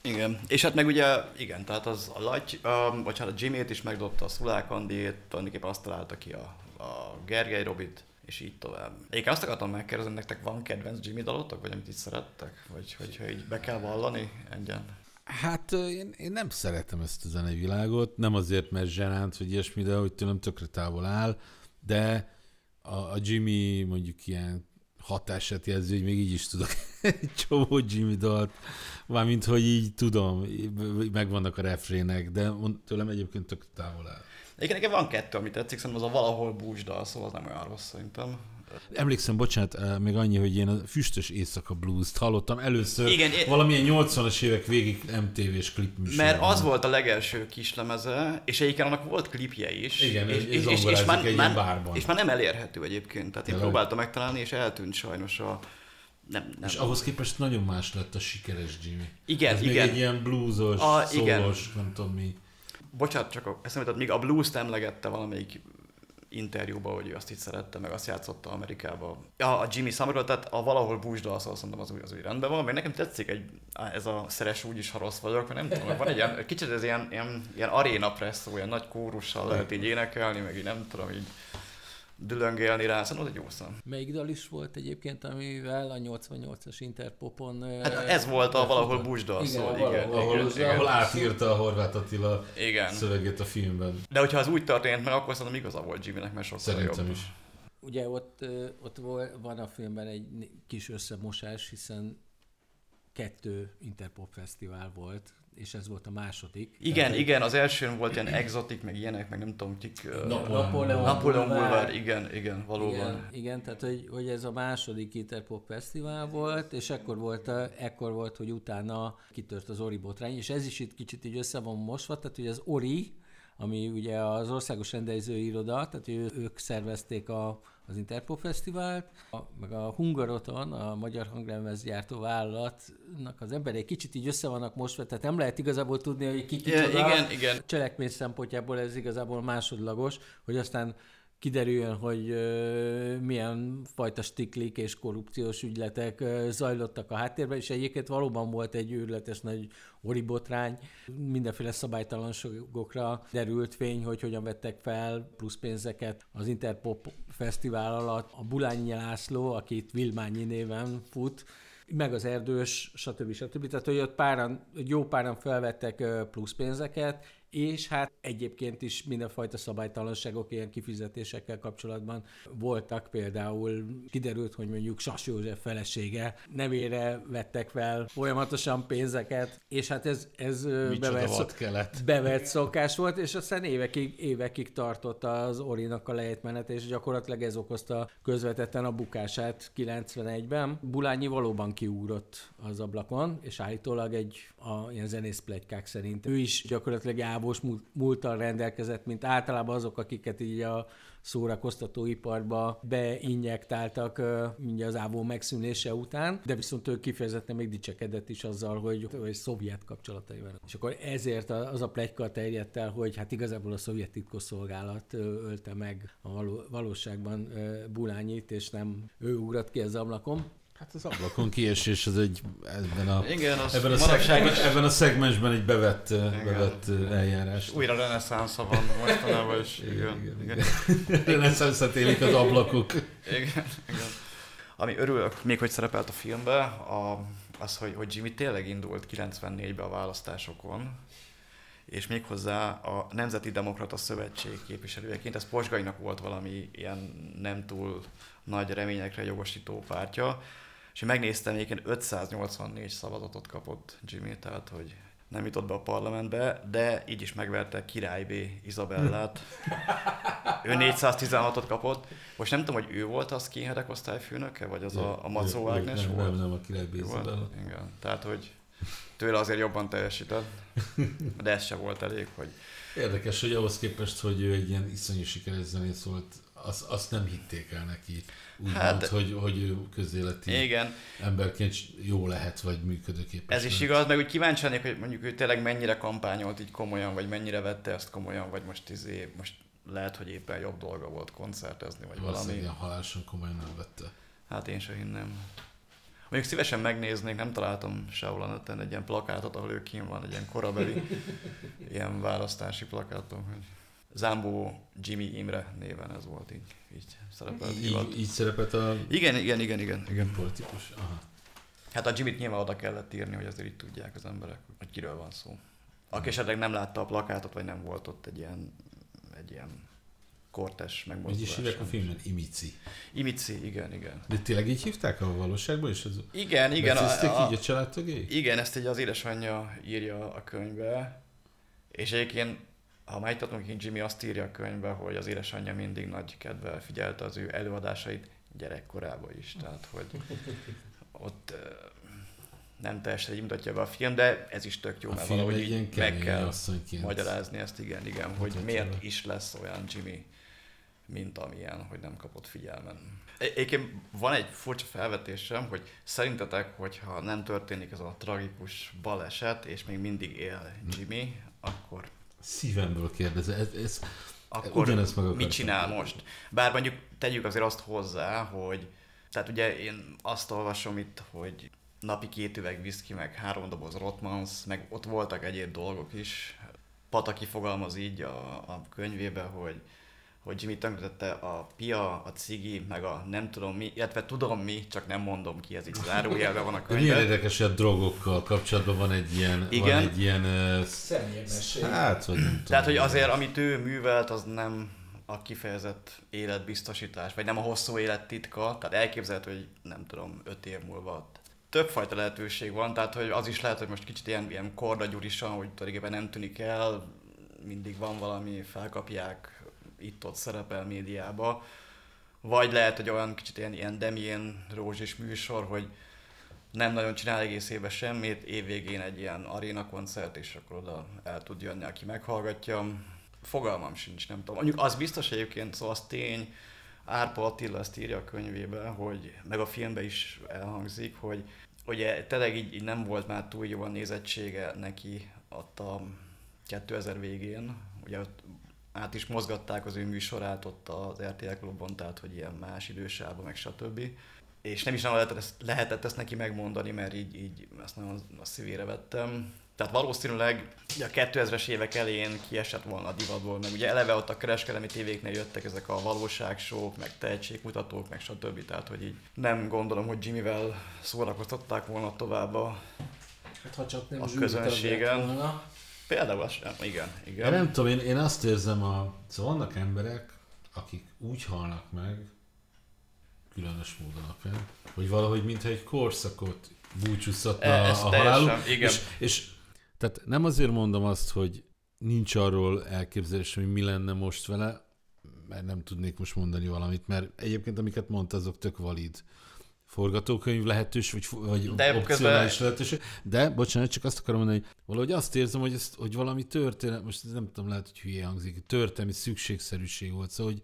B: Igen, és hát meg ugye, igen, tehát az a Lagy, um, vagy hát a Jimmy-t is megdobta, a Szulák Andit, tulajdonképpen azt találta ki a, a Gergely Robit, és így tovább. Egyébként azt akartam megkérdezni, nektek van kedvenc Jimmy dalotok, vagy amit így szerettek? Vagy hogyha így be kell vallani engyen?
A: Hát én, én nem szeretem ezt a zenevilágot, nem azért, mert zsenánt, vagy ilyesmi, de hogy tőlem tökre távol áll, de a, a Jimmy mondjuk ilyen hatását jelzi, hogy még így is tudok egy csomó Jimmy dalt, mármint, hogy így tudom, megvannak a refrének, de tőlem egyébként tök távol áll.
B: Egyébként nekem van kettő, amit tetszik, szerintem az a valahol búzsdal, szóval az nem olyan rossz szerintem.
A: Emlékszem, bocsánat, eh, még annyi, hogy én a Füstös Éjszaka Blues-t hallottam először
B: Igen,
A: valamilyen 80-as évek végig MTV-s klip
B: Mert az volt a legelső kislemeze, és egyébként annak volt klipje is.
A: Igen,
B: és,
A: egy- egy zongorázik egy ilyen bárban.
B: és már nem elérhető egyébként. Tehát én próbáltam megtalálni, és eltűnt sajnos a... Nem, nem.
A: És ahhoz képest nagyon más lett a sikeres Jimmy.
B: Igen,
A: Ez
B: igen.
A: még egy ilyen bluesos,
B: A-
A: szólos,
B: igen.
A: nem tudom mi.
B: Bocsánat, csak eszembe míg a blues-t emlegette valamelyik interjúba, hogy ő azt itt szerette, meg azt játszotta Amerikába. Ja, a Jimmy Summerről, tehát a valahol búzsda, szóval szerintem az úgy, az úgy rendben van, meg nekem tetszik egy, ez a szeres úgy is, ha rossz vagyok, mert nem tudom, van egy ilyen, kicsit ez ilyen, ilyen, ilyen aréna presszó, ilyen nagy kórussal lehet így énekelni, meg így nem tudom, így dülöngélni rá, szerintem az egy jó szám.
C: Melyik dal is volt egyébként, amivel a 88-as Interpopon...
B: Hát ez volt a valahol búzsda,
C: Igen,
B: szóval
C: a
B: igen,
A: Ahol,
B: igen,
C: búzsda.
A: ahol átírta a Horváth Attila
B: igen.
A: szövegét a filmben.
B: De hogyha az úgy történt meg, akkor szerintem igaza volt Jimmynek, mert sokkal
A: Szerintem
B: jobb.
A: is.
C: Ugye ott, ott van a filmben egy kis összemosás, hiszen kettő Interpop fesztivál volt, és ez volt a második.
B: Igen,
C: Tehát,
B: igen, az elsőn volt ilyen exotik, meg ilyenek, meg nem tudom kik.
A: Napóleon.
C: Napóleon,
B: Napoleon
C: Boulevard.
B: Igen, igen, valóban.
C: Igen, igen, tehát hogy, hogy ez a második Interpop fesztivál volt, és ekkor volt, a, ekkor volt, hogy utána kitört az Ori botrány, és ez is itt kicsit így össze van mosva, tehát hogy az Ori, ami ugye az Országos Rendezői Iroda, tehát ő, ők szervezték a, az Interpop Fesztivált, a, meg a Hungaroton, a Magyar Hanglemezgyártó Vállalatnak az emberek kicsit így össze vannak mosva, tehát nem lehet igazából tudni, hogy ki kicsoda.
B: igen, igen.
C: Cselekmény szempontjából ez igazából másodlagos, hogy aztán kiderüljön, hogy milyen fajta stiklik és korrupciós ügyletek zajlottak a háttérben, és egyébként valóban volt egy őrületes nagy oribotrány, mindenféle szabálytalanságokra derült fény, hogy hogyan vettek fel plusz pénzeket az Interpop Fesztivál alatt. A Bulányi László, akit Vilmányi néven fut, meg az erdős, stb. stb. Tehát, hogy ott páran, jó páran felvettek plusz pénzeket, és hát egyébként is mindenfajta szabálytalanságok ilyen kifizetésekkel kapcsolatban voltak. Például kiderült, hogy mondjuk Sas József felesége nevére vettek fel folyamatosan pénzeket, és hát ez, ez bevett, szok, bevett szokás volt, és aztán évekig, évekig tartott az Orinak a lejtmenet, és gyakorlatilag ez okozta közvetetten a bukását 91-ben. Bulányi valóban kiúrott az ablakon, és állítólag egy a ilyen zenész plegykák szerint ő is gyakorlatilag ávós múltal rendelkezett, mint általában azok, akiket így a szórakoztatóiparba beinjektáltak mindjárt az ávó megszűnése után, de viszont ő kifejezetten még dicsekedett is azzal, hogy, hogy szovjet kapcsolatai van. És akkor ezért az a plegyka terjedt el, hogy hát igazából a szovjet titkosszolgálat ölte meg a való, valóságban Bulányit, és nem ő ugrott ki az ablakon.
A: Hát az ablakon kiesés az egy ebben a,
B: igen, az
A: ebben, a szegmens, ebben a szegmensben egy bevett, igen. bevett eljárás.
B: Újra reneszánsza van mostanában is. Igen, igen. igen.
A: igen. Reneszánszat élik az ablakok.
B: Igen, igen. Ami örülök, még hogy szerepelt a filmben, a, az, hogy, hogy Jimmy tényleg indult 94-ben a választásokon, és méghozzá a Nemzeti Demokrata Szövetség képviselőjeként, ez Posgainak volt valami ilyen nem túl nagy reményekre jogosító pártja, és megnéztem, egyébként 584 szavazatot kapott Jimmy, tehát hogy nem jutott be a parlamentbe, de így is megverte Király B. Izabellát. ő 416-ot kapott. Most nem tudom, hogy ő volt a skinheadek osztályfőnöke, vagy az a, a Macó Ágnes
A: nem,
B: volt?
A: Nem, nem, a Király B. Izabella.
B: Igen, tehát hogy tőle azért jobban teljesített, de ez se volt elég, hogy...
A: Érdekes, hogy ahhoz képest, hogy ő egy ilyen iszonyú sikeres zenész volt, azt, azt nem hitték el neki, úgy hát, mond, hogy, hogy ő közéleti
B: igen.
A: emberként jó lehet, vagy működőképes.
B: Ez is igaz, meg úgy kíváncsi lennék, hogy mondjuk ő tényleg mennyire kampányolt így komolyan, vagy mennyire vette ezt komolyan, vagy most izé, most lehet, hogy éppen jobb dolga volt koncertezni, vagy valami.
A: ilyen halálosan komolyan nem vette.
B: Hát én se hinném. Mondjuk szívesen megnéznék, nem találtam sehol a neten egy ilyen plakátot, ahol ő kim van, egy ilyen korabeli ilyen választási plakátom, hogy Zambó Jimmy Imre néven ez volt így, így szerepelt.
A: Így, így szerepelt a...
B: Igen, igen, igen, igen. igen.
A: Politikus? Aha.
B: Hát a Jimmy-t nyilván oda kellett írni, hogy azért így tudják az emberek, hogy kiről van szó. Aki esetleg nem látta a plakátot, vagy nem volt ott egy ilyen, egy ilyen kortes megmozdulás.
A: Így is hívják a filmen? Imici.
B: Imici, igen, igen.
A: De tényleg így hívták a valóságban? És ez
B: igen, igen. A,
A: a, így a családtagé?
B: Igen, ezt egy az édesanyja írja a könyvbe, és egyébként ha már itt Jimmy azt írja a könyvbe, hogy az édesanyja mindig nagy kedvel figyelte az ő előadásait gyerekkorában is, tehát hogy ott nem teljesen így mutatja be a film, de ez is tök jó, a mert valahogy így meg kell magyarázni ezt, igen, igen, hogy miért is lesz olyan Jimmy, mint amilyen, hogy nem kapott figyelmen. Egyébként van egy furcsa felvetésem, hogy szerintetek, hogyha nem történik ez a tragikus baleset, és még mindig él Jimmy, akkor
A: Szívemből kérdezem. Ez, ez,
B: akkor ugyanezt meg mit csinál most? Bár mondjuk tegyük azért azt hozzá, hogy tehát ugye én azt olvasom itt, hogy napi két üveg viszki, meg három doboz Rotmans, meg ott voltak egyéb dolgok is. Pataki fogalmaz így a, a könyvébe, hogy hogy Jimmy tönkretette a pia, a cigi, meg a nem tudom mi, illetve tudom mi, csak nem mondom ki, ez itt zárójelben van a könyvben.
A: Milyen érdekes, hogy a drogokkal kapcsolatban van egy ilyen...
B: Igen.
A: Van egy ilyen
C: uh,
A: Hát,
B: vagy nem Tehát, hogy azért, amit ő művelt, az nem a kifejezett életbiztosítás, vagy nem a hosszú élet titka, tehát elképzelhető, hogy nem tudom, öt év múlva többfajta lehetőség van, tehát hogy az is lehet, hogy most kicsit ilyen, ilyen kordagyurisan, hogy tulajdonképpen nem tűnik el, mindig van valami, felkapják, itt-ott szerepel médiába, vagy lehet, hogy olyan kicsit ilyen, ilyen Demien rózsis műsor, hogy nem nagyon csinál egész évben semmit, évvégén egy ilyen aréna koncert, és akkor oda el tud jönni, aki meghallgatja. Fogalmam sincs, nem tudom. Mondjuk az biztos egyébként, szóval az tény, Árpa Attila ezt írja a könyvébe, hogy meg a filmben is elhangzik, hogy ugye tényleg így, így nem volt már túl jó a nézettsége neki ott a 2000 végén, ugye ott át is mozgatták az ő műsorát ott az RTL klubon, tehát hogy ilyen más idősában, meg stb. És nem is nagyon lehetett ezt, lehetett ezt neki megmondani, mert így, így ezt nagyon a szívére vettem. Tehát valószínűleg a 2000-es évek elején kiesett volna a divatból, meg ugye eleve ott a kereskedelmi tévéknél jöttek ezek a valóságsók, meg tehetségmutatók, meg stb. Tehát, hogy így nem gondolom, hogy Jimmyvel szórakoztatták volna tovább a,
C: hát, ha csak nem
B: a közönségen.
C: Volna.
B: Például sem, igen. igen.
A: Én nem tudom, én, én azt érzem, a, szóval vannak emberek, akik úgy halnak meg, különös módon akár, hogy valahogy mintha egy korszakot búcsúztatna
B: E-
A: a, haláluk.
B: igen.
A: És, és tehát nem azért mondom azt, hogy nincs arról elképzelés, hogy mi lenne most vele, mert nem tudnék most mondani valamit, mert egyébként amiket mondta, azok tök valid forgatókönyv lehetős, vagy, vagy
B: De
A: opcionális
B: közben-
A: lehetőség. De, bocsánat, csak azt akarom mondani, hogy valahogy azt érzem, hogy, ezt, hogy valami történet, most nem tudom, lehet, hogy hülye hangzik, történelmi szükségszerűség volt, szóval, hogy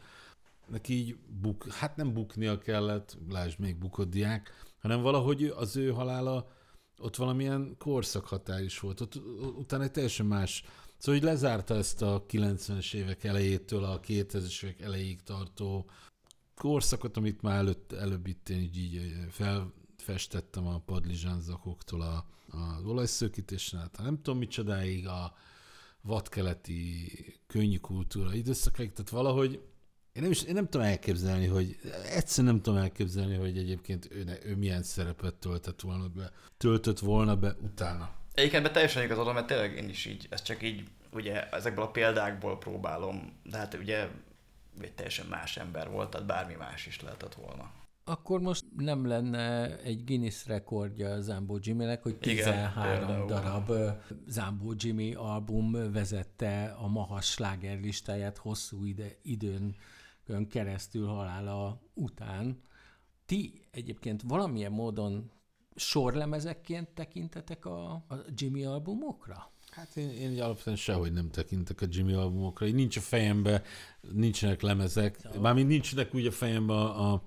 A: neki így buk, hát nem buknia kellett, lásd még bukott diák, hanem valahogy az ő halála ott valamilyen korszakhatár is volt, ott utána egy teljesen más, szóval hogy lezárta ezt a 90-es évek elejétől a 2000-es évek elejéig tartó korszakot, amit már előtt, előbb itt én így, így felfestettem a padlizsánzakoktól a, a olajszökítésen, hát nem tudom micsodáig, a vadkeleti könnyű kultúra időszakáig, tehát valahogy én nem, is, én nem tudom elképzelni, hogy egyszerűen nem tudom elképzelni, hogy egyébként ő, ne, ő milyen szerepet töltött volna be, töltött volna be utána.
B: Egyébként be teljesen igazad van, mert tényleg én is így, ez csak így, ugye ezekből a példákból próbálom, de hát ugye egy teljesen más ember volt, tehát bármi más is lehetett volna.
C: Akkor most nem lenne egy Guinness rekordja Zambó Jimmynek, hogy
B: Igen,
C: 13
B: például.
C: darab Zambó Jimmy album vezette a Mahas sláger listáját hosszú ide, időn keresztül halála után. Ti egyébként valamilyen módon sorlemezekként tekintetek a, a Jimmy albumokra?
A: Hát én, én így alapvetően sehogy nem tekintek a Jimmy albumokra. Így nincs a fejembe, nincsenek lemezek. Mármint nincsenek úgy a fejembe a, a,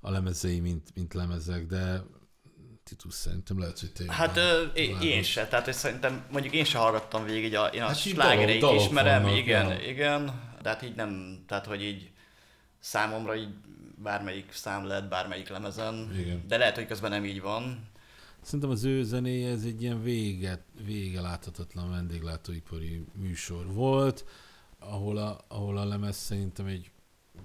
A: a lemezei, mint, mint lemezek, de Titus szerintem lehet, hogy tényleg.
B: Hát ö, én, se, tehát hogy szerintem mondjuk én se hallgattam végig, így a, én a
A: Hát
B: slágereit ismerem,
A: vannak,
B: igen,
A: ja.
B: igen, de hát így nem, tehát hogy így számomra így bármelyik szám lehet bármelyik lemezen,
A: Igen.
B: de lehet, hogy közben nem így van.
A: Szerintem az ő zenéje ez egy ilyen vége, vége láthatatlan vendéglátóipari műsor volt, ahol a, ahol a lemez szerintem egy,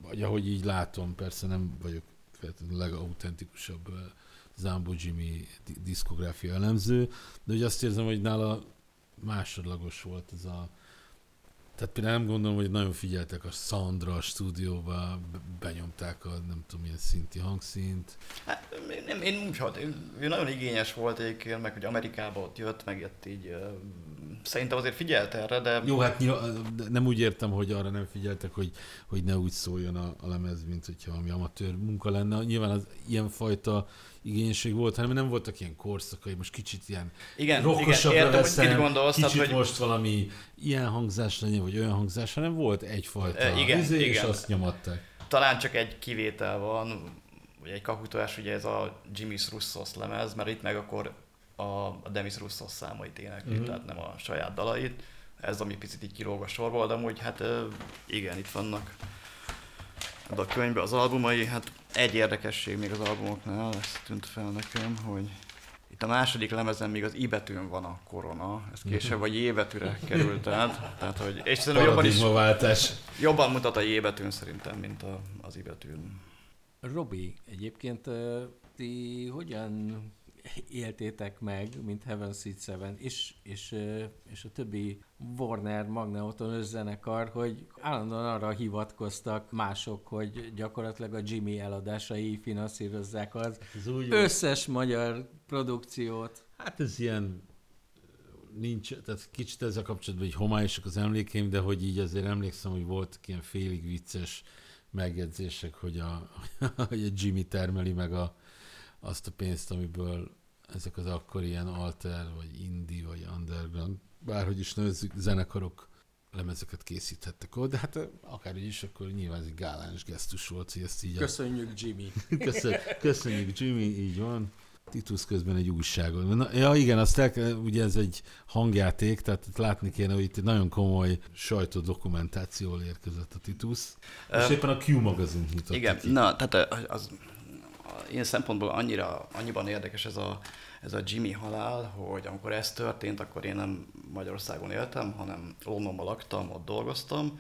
A: vagy ahogy így látom, persze nem vagyok a legautentikusabb Zambo Jimmy di- diszkográfia elemző, de hogy azt érzem, hogy nála másodlagos volt ez a tehát például nem gondolom, hogy nagyon figyeltek a soundra a stúdióba, be- benyomták a nem tudom milyen szinti hangszint.
B: Hát nem, én úgy halt, ő nagyon igényes volt egyébként, meg hogy Amerikába ott jött, meg jött így, szerintem azért figyelt erre, de
A: Jó, hát nem úgy értem, hogy arra nem figyeltek, hogy, hogy ne úgy szóljon a, a lemez, mint hogyha valami amatőr munka lenne. Nyilván az ilyenfajta igénység volt, hanem nem voltak ilyen korszakai, most kicsit ilyen
B: igen, igen
A: rockosabbra
B: értem, hogy
A: veszem,
B: mit gondolsz,
A: kicsit
B: hogy
A: most valami ilyen hangzás legyen, vagy olyan hangzás, hanem volt egyfajta
B: E, igen,
A: izé, és
B: igen.
A: azt nyomatták.
B: talán csak egy kivétel van, ugye egy kakutolás, ugye ez a Jimmy's Russos lemez, mert itt meg akkor a, a Demis Russos számait énekli,
A: Mhm.
B: uh-huh. tehát nem a saját dalait. Ez ami picit így kilóg a sorból, de amúgy hát igen, itt vannak ebbe a könyvbe az albumai. Hát egy érdekesség még az albumoknál, ez tűnt fel nekem, hogy itt a második lemezen még az I betűn van a korona, ez később a J betűre került át, tehát hogy, és szerintem jobban is. Jobban mutat a J betűn szerintem, mint a, az I betűn.
C: Robi, egyébként ti hogyan éltétek meg, mint Heaven Seed Seven, és, és, és a többi Warner Magneoton zenekar, hogy állandóan arra hivatkoztak mások, hogy gyakorlatilag a Jimmy eladásai finanszírozzák az
A: Ez úgy volt.
C: összes magyar produkciót.
A: Hát ez ilyen nincs, tehát kicsit ezzel kapcsolatban hogy homályosak az emlékeim, de hogy így azért emlékszem, hogy voltak ilyen félig vicces megjegyzések, hogy a, hogy a Jimmy termeli meg a, azt a pénzt, amiből ezek az akkor ilyen alter, vagy indie, vagy underground, bárhogy is nevezzük, zenekarok lemezeket készíthettek ott, de hát akárhogy is, akkor nyilván ez egy gáláns gesztus volt, hogy ezt így a
C: Köszönjük, Jimmy!
A: Köszön, köszönjük, Jimmy, így van. Titus közben egy újságon. Na, ja igen, azt el, ugye ez egy hangjáték, tehát látni kéne, hogy itt egy nagyon komoly sajtódokumentációval érkezett a Titus. És
B: Ö,
A: éppen a Q magazin nyitott
B: Igen,
A: ki.
B: na, tehát az, ilyen szempontból annyira, annyiban érdekes ez a, ez a Jimmy halál, hogy amikor ez történt, akkor én nem Magyarországon éltem, hanem Londonban laktam, ott dolgoztam.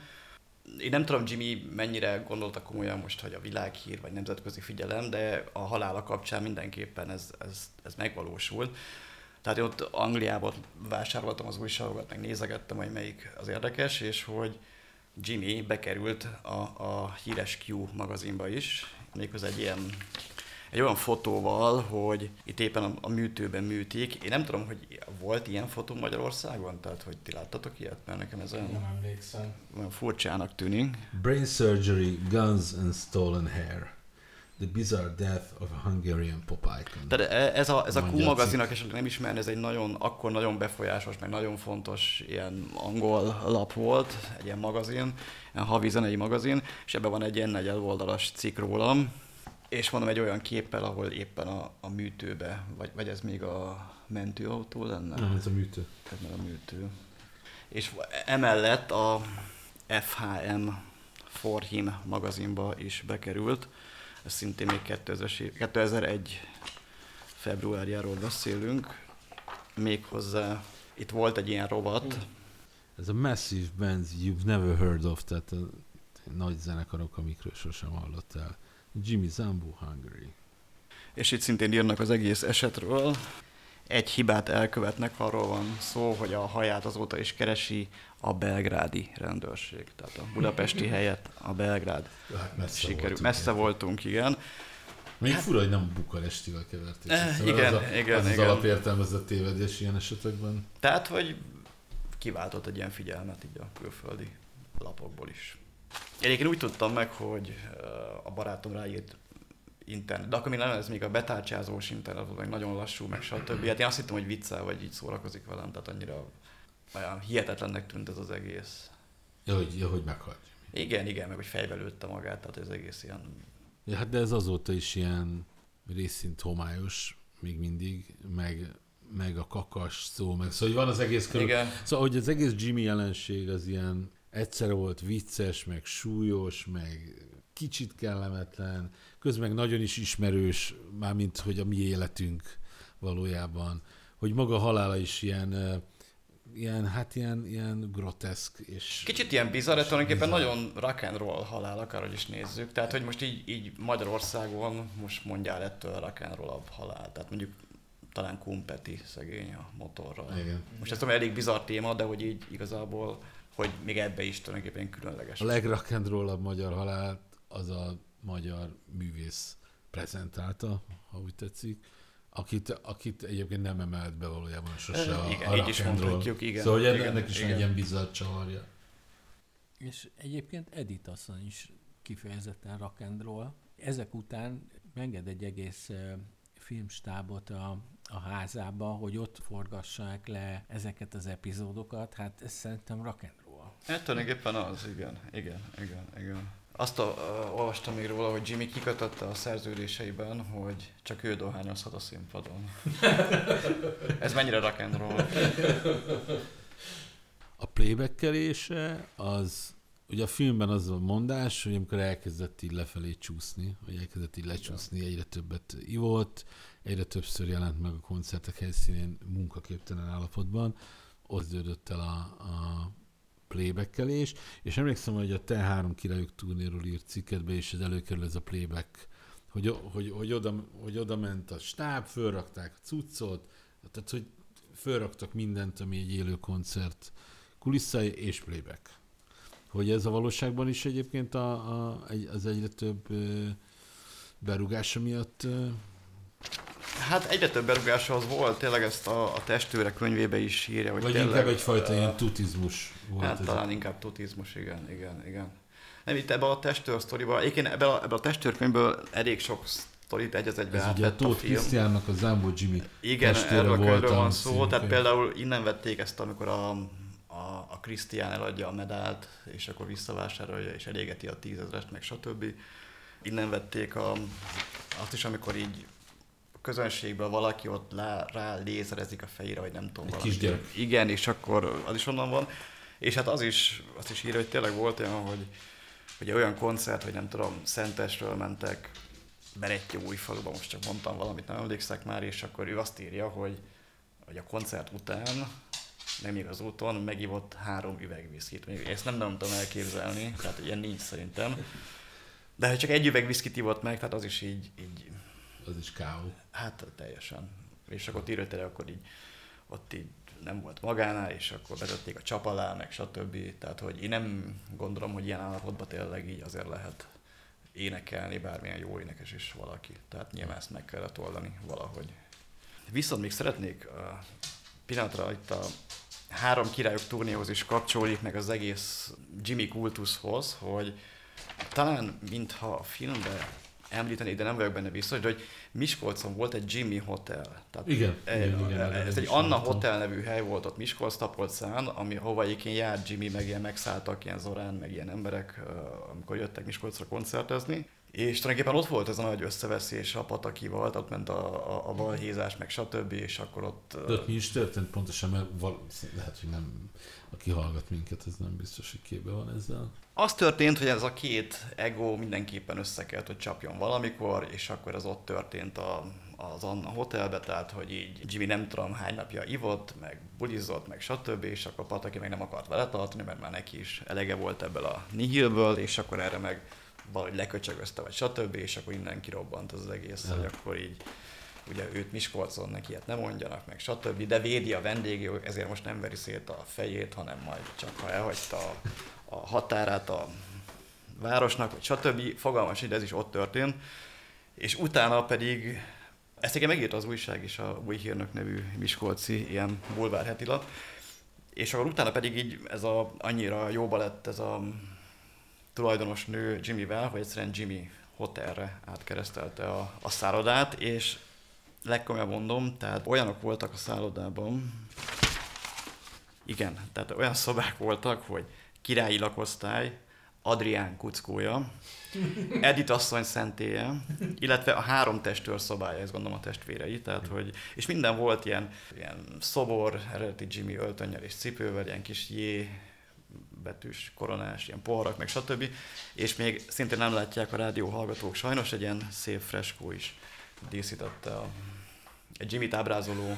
B: Én nem tudom, Jimmy mennyire gondolta komolyan most, hogy a világhír vagy nemzetközi figyelem, de a halála kapcsán mindenképpen ez, ez, ez megvalósult. Tehát én ott Angliában vásároltam az újságokat, meg nézegettem, hogy melyik az érdekes, és hogy Jimmy bekerült a, a híres Q magazinba is, méghozzá egy ilyen egy olyan fotóval, hogy itt éppen a, a műtőben műtik. Én nem tudom, hogy volt ilyen fotó Magyarországon? Tehát, hogy ti láttatok ilyet? Mert nekem ez olyan,
C: Nem emlékszem.
B: olyan furcsának tűnik.
A: Brain surgery, guns and stolen hair. The bizarre death of a Hungarian pop icon.
B: Tehát e- ez a, ez a Q magazinak, és nem ismerni, ez egy nagyon, akkor nagyon befolyásos, meg nagyon fontos ilyen angol lap volt, egy ilyen magazin, ilyen havi zenei magazin, és ebben van egy ilyen negyed oldalas cikk rólam, és mondom egy olyan képpel, ahol éppen a, a műtőbe, vagy, vagy ez még a mentőautó lenne?
A: Nem, ez a műtő.
B: Ez a műtő. És emellett a FHM For Him magazinba is bekerült. Ez szintén még 2000 2001 februárjáról beszélünk. Méghozzá itt volt egy ilyen rovat,
A: Ez a Massive Bands You've Never Heard of, tehát a nagy zenekarok, amikről sosem hallottál. Jimmy Zambo Hungary.
B: és itt szintén írnak az egész esetről. Egy hibát elkövetnek, arról van szó, hogy a haját azóta is keresi a belgrádi rendőrség. Tehát a budapesti helyett a belgrád
A: Hát messze
B: sikerül.
A: voltunk,
B: Messze
A: igen.
B: voltunk, igen.
A: Még fura, hogy nem Bukarestivel keverték.
B: Eh,
A: mert
B: igen,
A: az a,
B: igen,
A: az, az
B: igen.
A: alapértelmezett tévedés ilyen esetekben.
B: Tehát, hogy kiváltott egy ilyen figyelmet így a külföldi lapokból is. Én egyébként úgy tudtam meg, hogy a barátom ráírt internet, de akkor még nem ez még a betárcsázós internet volt, meg nagyon lassú, meg stb. Hát én azt hittem, hogy viccel, vagy így szórakozik velem, tehát annyira olyan hihetetlennek tűnt ez az egész.
A: Ja, hogy, ja, hogy meghalt.
B: Igen, igen, meg hogy fejbe lőtte magát, tehát ez egész ilyen...
A: Ja, hát de ez azóta is ilyen részint homályos, még mindig, meg, meg a kakas szó, meg szóval hogy van az egész körül.
B: Igen.
A: Szóval, hogy az egész Jimmy jelenség az ilyen egyszer volt vicces, meg súlyos, meg kicsit kellemetlen, közben meg nagyon is ismerős, mármint hogy a mi életünk valójában, hogy maga halála is ilyen, ilyen hát ilyen, ilyen groteszk, és
B: Kicsit ilyen bizarr, de tulajdonképpen nagyon rock and roll halál, akárhogy is nézzük. Tehát, hogy most így, így Magyarországon most mondjál ettől rock and roll halál. Tehát mondjuk talán Kumpeti szegény a motorral.
A: igen.
B: Most ez tudom, elég bizarr téma, de hogy így igazából, hogy még ebbe is tulajdonképpen különleges.
A: A legrock'n'rollabb magyar halált az a magyar művész prezentálta, ha úgy tetszik, akit, akit egyébként nem emelt be valójában sose a,
B: Igen,
A: a
B: így is mondhatjuk, igen.
A: Szóval hogy
B: Igen,
A: ennek is
B: igen.
A: egy ilyen bizarr csavarja.
C: És egyébként Edith asszony is kifejezetten rock and roll. Ezek után meged egy egész filmstábot a, a házába, hogy ott forgassák le ezeket az epizódokat. Hát ez szerintem rock and roll.
B: Hát tulajdonképpen az, igen, igen, igen, igen. Azt a, uh, olvastam még róla, hogy Jimmy kikötötte a szerződéseiben, hogy csak ő dohányozhat a színpadon. Ez mennyire rock and roll?
A: A playbackelése az, ugye a filmben az a mondás, hogy amikor elkezdett így lefelé csúszni, vagy elkezdett így lecsúszni, egyre többet ivott, egyre többször jelent meg a koncertek helyszínén munkaképtelen állapotban, ott el a, a playbackelés, és emlékszem, hogy a T3 királyok turnéról írt cikketbe is ez előkerül ez a playback, hogy, hogy, hogy, oda, hogy oda ment a stáb, fölrakták a cuccot, tehát hogy fölraktak mindent, ami egy élő koncert kulisszai és playback. Hogy ez a valóságban is egyébként a, a, az egyre több ö, berúgása miatt
B: Hát egyre több berugás az volt, tényleg ezt a, a testőre könyvébe is írja, hogy
A: vagy
B: tényleg,
A: inkább egyfajta
B: ö,
A: ilyen tutizmus volt
B: Hát
A: ez.
B: talán inkább tutizmus, igen, igen, igen. Nem itt ebbe a testőr sztoriba, egyébként ebbe a, ebbe a testőrkönyvből elég sok sztorit egy az egybe
A: Ez ugye a
B: a
A: Tóth
B: film.
A: Krisztiánnak a Zámbó Jimmy
B: Igen, erről a könyvről
A: a
B: van szó,
A: című
B: tehát például innen vették ezt, amikor a, a, a Krisztián eladja a medált, és akkor visszavásárolja, és elégeti a tízezrest, meg stb. Innen vették a, azt is, amikor így a közönségből valaki ott lá, rá lézerezik a fejére, vagy nem tudom.
A: Egy kisgyerek.
B: Igen, és akkor az is onnan van. És hát az is, azt is írja, hogy tényleg volt olyan, hogy hogy olyan koncert, hogy nem tudom, Szentesről mentek Berettyó új faluba, most csak mondtam valamit, nem emlékszek már, és akkor ő azt írja, hogy, hogy a koncert után, nem még az úton, megivott három üveg viszkit. Még ezt nem, nem tudom elképzelni, tehát ilyen nincs szerintem. De ha csak egy üveg viszkit ivott meg, tehát az is így, így
A: Az is káó.
B: hát teljesen. És akkor tényleg, akkor így ott így nem volt magánál, és akkor vezették a csap alá, meg stb. Tehát, hogy én nem gondolom, hogy ilyen állapotban tényleg így azért lehet énekelni, bármilyen jó énekes is valaki. Tehát nyilván ezt meg kellett oldani valahogy. Viszont még szeretnék a pillanatra itt a három királyok turnéhoz is kapcsolódik meg az egész Jimmy kultuszhoz, hogy talán mintha a filmben említeni, de nem vagyok benne biztos, de hogy Miskolcon volt egy Jimmy Hotel.
A: Tehát igen,
B: e,
A: igen, igen,
B: ez egy Anna Hotel nevű hely volt ott Miskolc Tapolcán, ami, hova egyébként járt Jimmy, meg ilyen megszálltak ilyen Zorán, meg ilyen emberek, amikor jöttek Miskolcra koncertezni. És tulajdonképpen ott volt ez a nagy összeveszés a Patakival, ott ment a, a, a balhézás, meg stb. És akkor ott...
A: De ott mi is történt pontosan, mert val- lehet, hogy nem, aki hallgat minket, ez nem biztos, hogy képbe van ezzel.
B: Az történt, hogy ez a két ego mindenképpen összekelt, hogy csapjon valamikor, és akkor ez ott történt a, az Anna Hotelbe, tehát hogy így Jimmy nem tudom hány napja ivott, meg bulizott, meg stb., és akkor Pataki meg nem akart vele tartani, mert már neki is elege volt ebből a nihilből, és akkor erre meg valahogy leköcsögözte, vagy stb., és akkor innen kirobbant az, egész, ja. hogy akkor így ugye őt Miskolcon neki ilyet nem mondjanak, meg stb., de védi a vendégét, ezért most nem veri szét a fejét, hanem majd csak ha elhagyta a, határát a városnak, vagy stb. Fogalmas, hogy ez is ott történt. És utána pedig, ezt igen megírta az újság is, a Új Hírnök nevű Miskolci ilyen bulvár hetilap, és akkor utána pedig így ez a, annyira jóba lett ez a tulajdonos nő Jimmyvel, hogy egyszerűen Jimmy hotelre átkeresztelte a, a szállodát, és legkomolyabb mondom, tehát olyanok voltak a szállodában, igen, tehát olyan szobák voltak, hogy királyi lakosztály, Adrián kuckója, Edith asszony szentélye, illetve a három testőr szobája, ezt gondolom a testvérei, tehát hogy, és minden volt ilyen, ilyen szobor, eredeti Jimmy öltönnyel és cipővel, ilyen kis jé betűs, koronás, ilyen poharak, meg stb. És még szintén nem látják a rádió hallgatók, sajnos egy ilyen szép freskó is díszítette a, egy Jimmy-t ábrázoló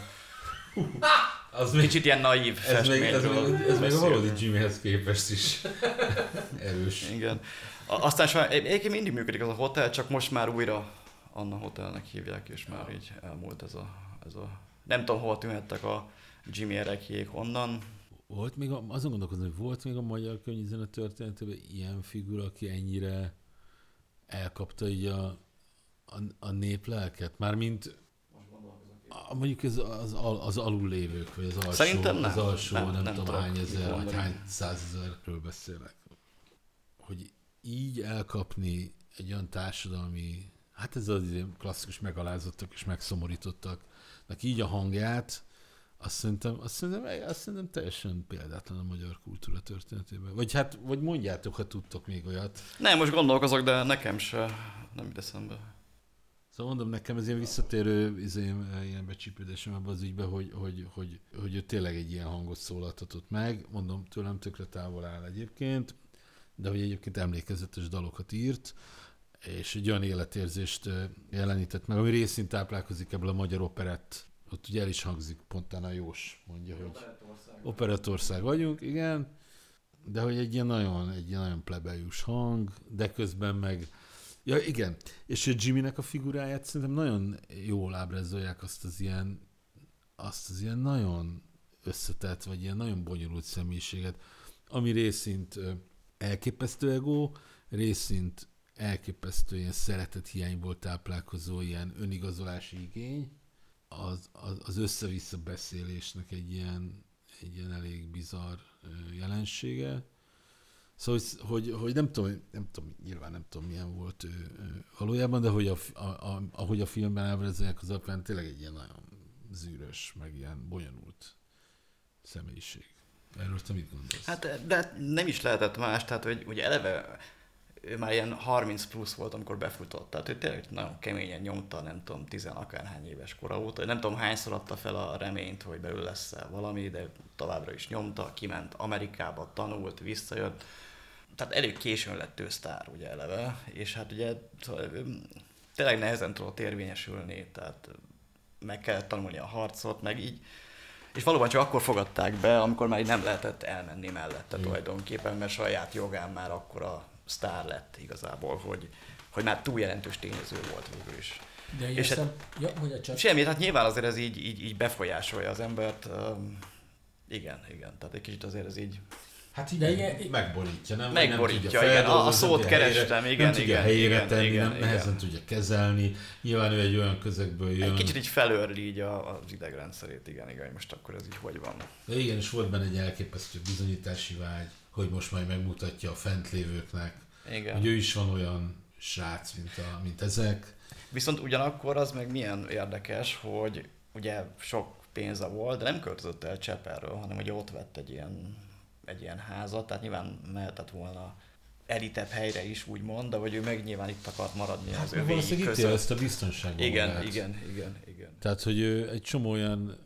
B: az Kicsit még, ilyen naív
A: ez még, ez, még, ez még a valódi Jimmyhez képest is erős.
B: Igen. Aztán sajnos, egyébként mindig működik az a hotel, csak most már újra Anna Hotelnek hívják, és már így elmúlt ez a, ez a... Nem tudom, hol tűnhettek a Jimmy erekjék onnan.
A: Volt még, a, azon gondolkozom, hogy volt még a magyar könyvzene történetében ilyen figura, aki ennyire elkapta így a, a, a néplelket? Mármint mondjuk ez az, az alul lévők, vagy az alsó,
B: Szerintem nem.
A: az alsó nem, nem, nem tudom hány ezer, vagy hány százezerről beszélek. Hogy így elkapni egy olyan társadalmi, hát ez az klasszikus megalázottak és megszomorítottak, így a hangját, azt szerintem, azt szerintem, azt szerintem teljesen példátlan a magyar kultúra történetében. Vagy hát, vagy mondjátok, ha tudtok még olyat.
B: Nem, most gondolkozok, de nekem se nem jut eszembe.
A: Szóval mondom, nekem ez ilyen visszatérő izém, ilyen becsípődésem ebbe az ügybe, hogy, hogy, hogy, hogy ő tényleg egy ilyen hangot szólaltatott meg. Mondom, tőlem tökre távol áll egyébként, de hogy egyébként emlékezetes dalokat írt, és egy olyan életérzést jelenített meg, ami részint táplálkozik ebből a magyar operett. Ott ugye el is hangzik, pontán a Jós mondja, hogy operatország vagyunk, igen, de hogy egy ilyen nagyon, egy ilyen nagyon plebejus hang, de közben meg Ja, igen. És a Jimmynek a figuráját szerintem nagyon jól ábrázolják azt az ilyen, azt az ilyen nagyon összetett, vagy ilyen nagyon bonyolult személyiséget, ami részint elképesztő ego, részint elképesztő ilyen szeretet hiányból táplálkozó ilyen önigazolási igény, az, az, az össze-vissza beszélésnek egy ilyen, egy ilyen elég bizarr jelensége Szóval, hogy, hogy nem, tudom, nem tudom, nyilván nem tudom, milyen volt ő, valójában, de hogy a, a, a, ahogy a filmben ábrázolják az apján, tényleg egy ilyen nagyon zűrös, meg ilyen bonyolult személyiség. Erről te mit gondolsz?
B: Hát, de nem is lehetett más, tehát hogy ugye eleve ő már ilyen 30 plusz volt, amikor befutott. Tehát ő tényleg nagyon keményen nyomta, nem tudom, tizen akárhány éves kora óta. Nem tudom, hányszor adta fel a reményt, hogy belül lesz valami, de továbbra is nyomta, kiment Amerikába, tanult, visszajött tehát elég későn lett ő sztár ugye eleve, és hát ugye tényleg nehezen tudott érvényesülni, tehát meg kellett tanulni a harcot, meg így, és valóban csak akkor fogadták be, amikor már így nem lehetett elmenni mellette mm. tulajdonképpen, mert saját jogán már akkor a sztár lett igazából, hogy, hogy már túl jelentős tényező volt végül is.
C: De
B: És hát,
C: ja, mondja csak.
B: Semmi, hát nyilván azért ez így, így, így befolyásolja az embert. Um, igen, igen, tehát egy kicsit azért ez így
A: Hát igen,
C: igen,
A: megborítja, nem?
B: Megborítja,
A: nem
B: igen, a- a szót kerestem,
A: helyére,
B: igen,
A: nem tudja
B: igen,
A: helyére
B: igen,
A: tenni,
B: igen,
A: nem,
B: igen.
A: nehezen tudja kezelni. Nyilván ő egy olyan közegből jön.
B: egy kicsit így felőrli így az idegrendszerét, igen, igen, most akkor ez így hogy van.
A: De igen, és volt benne egy elképesztő bizonyítási vágy, hogy most majd megmutatja a fentlévőknek,
B: Igen.
A: hogy ő is van olyan srác, mint, a, mint ezek.
B: Viszont ugyanakkor az meg milyen érdekes, hogy ugye sok pénze volt, de nem költözött el Cseperről, hanem ugye ott vett egy ilyen, egy ilyen házat, tehát nyilván mehetett volna elitebb helyre is, úgymond, de hogy ő meg nyilván itt akart maradni az
A: Hát
B: övéi
A: valószínűleg itt
B: között.
A: ezt a biztonságban
B: Igen,
A: magát.
B: igen, igen, igen.
A: Tehát, hogy ő egy csomó olyan,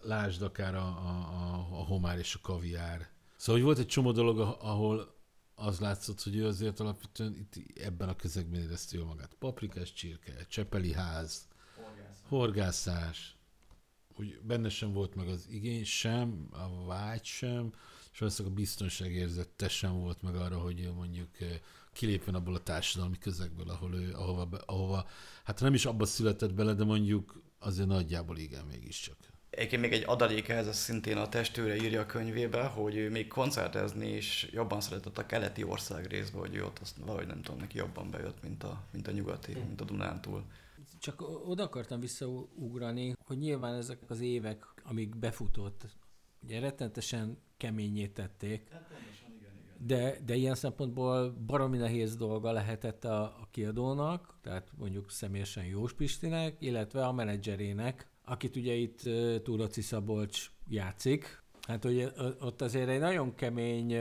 A: lásd akár a, a, a, homár és a kaviár. Szóval, hogy volt egy csomó dolog, ah- ahol az látszott, hogy ő azért alapvetően itt ebben a közegben érezte jól magát. Paprikás csirke, csepeli ház, horgászás, úgy benne sem volt meg az igény sem, a vágy sem, és valószínűleg a biztonságérzete sem volt meg arra, hogy mondjuk eh, kilépjen abból a társadalmi közegből, ahol ő, ahova, be- ahova, hát nem is abba született bele, de mondjuk azért nagyjából igen mégiscsak.
B: Egyébként még egy adalék ehhez, ez szintén a testőre írja a könyvébe, hogy ő még koncertezni is jobban szeretett a keleti ország részbe, hogy ő ott azt valahogy nem tudom, neki jobban bejött, mint a, mint a nyugati, mint a Dunántúl.
C: Csak oda akartam visszaugrani, hogy nyilván ezek az évek, amíg befutott, ugye rettentesen keményé tették, de, de ilyen szempontból baromi nehéz dolga lehetett a, a kiadónak, tehát mondjuk személyesen Jós Pistinek, illetve a menedzserének, akit ugye itt Túroci Szabolcs játszik. Hát ugye ott azért egy nagyon kemény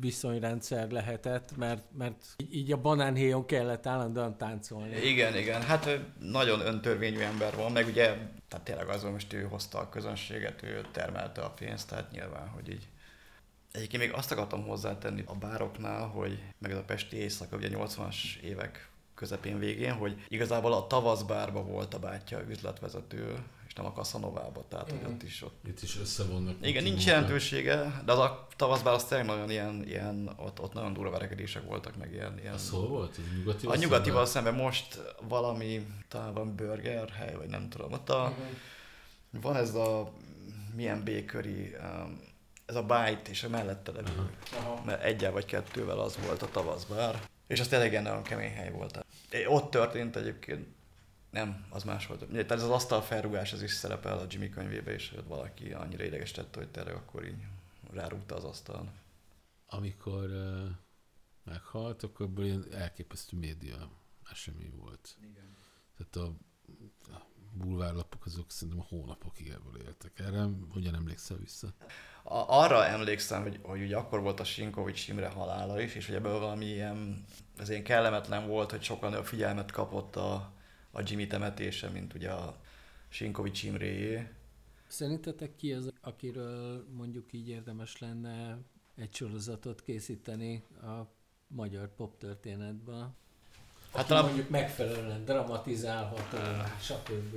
C: viszonyrendszer lehetett, mert, mert így- a banánhéjon kellett állandóan táncolni.
B: Igen, igen, hát nagyon öntörvényű ember van, meg ugye, tehát tényleg az, hogy most ő hozta a közönséget, ő termelte a pénzt, tehát nyilván, hogy így. Egyébként még azt akartam hozzátenni a bároknál, hogy meg a Pesti éjszaka, ugye 80-as évek közepén végén, hogy igazából a tavaszbárba volt a bátyja üzletvezető, nem a Kaszanovába, tehát hogy ott is ott
A: Itt is összevonnak.
B: igen, nincs jelentősége, de az a tavaszbár az tényleg nagyon ilyen, ilyen ott, ott nagyon durva verekedések voltak, meg ilyen... ilyen
A: Az hol volt? Az nyugati
B: a nyugatival szemben most valami, talán van burger hely, vagy nem tudom. Ott a, van ez a, milyen bakery, um, ez a bite, és a mellette levő,
C: Aha.
B: mert egyel vagy kettővel az volt a tavaszbár. És az tényleg nagyon kemény hely volt. Ott történt egyébként, nem, az más volt. Tehát ez az asztal felrugás, ez is szerepel a Jimmy könyvébe, és hogy valaki annyira idegesítette, hogy tényleg akkor így rárúgta az asztalon.
A: Amikor uh, meghalt, akkor ebből ilyen elképesztő média esemény volt.
B: Igen.
A: Tehát a, a bulvárlapok azok szerintem hónapokig ebből éltek. Erre hogyan emlékszel vissza?
B: A, arra emlékszem, hogy, hogy ugye akkor volt a Sinkovics Imre halála is, és hogy ebből valami ilyen, ez ilyen kellemetlen volt, hogy sokkal nagyobb figyelmet kapott a, a Jimmy temetése, mint ugye a Sinkovics Imréjé.
C: Szerintetek ki az, akiről mondjuk így érdemes lenne egy sorozatot készíteni a magyar pop történetben?
B: Hát talán-
C: mondjuk megfelelően dramatizálható, stb.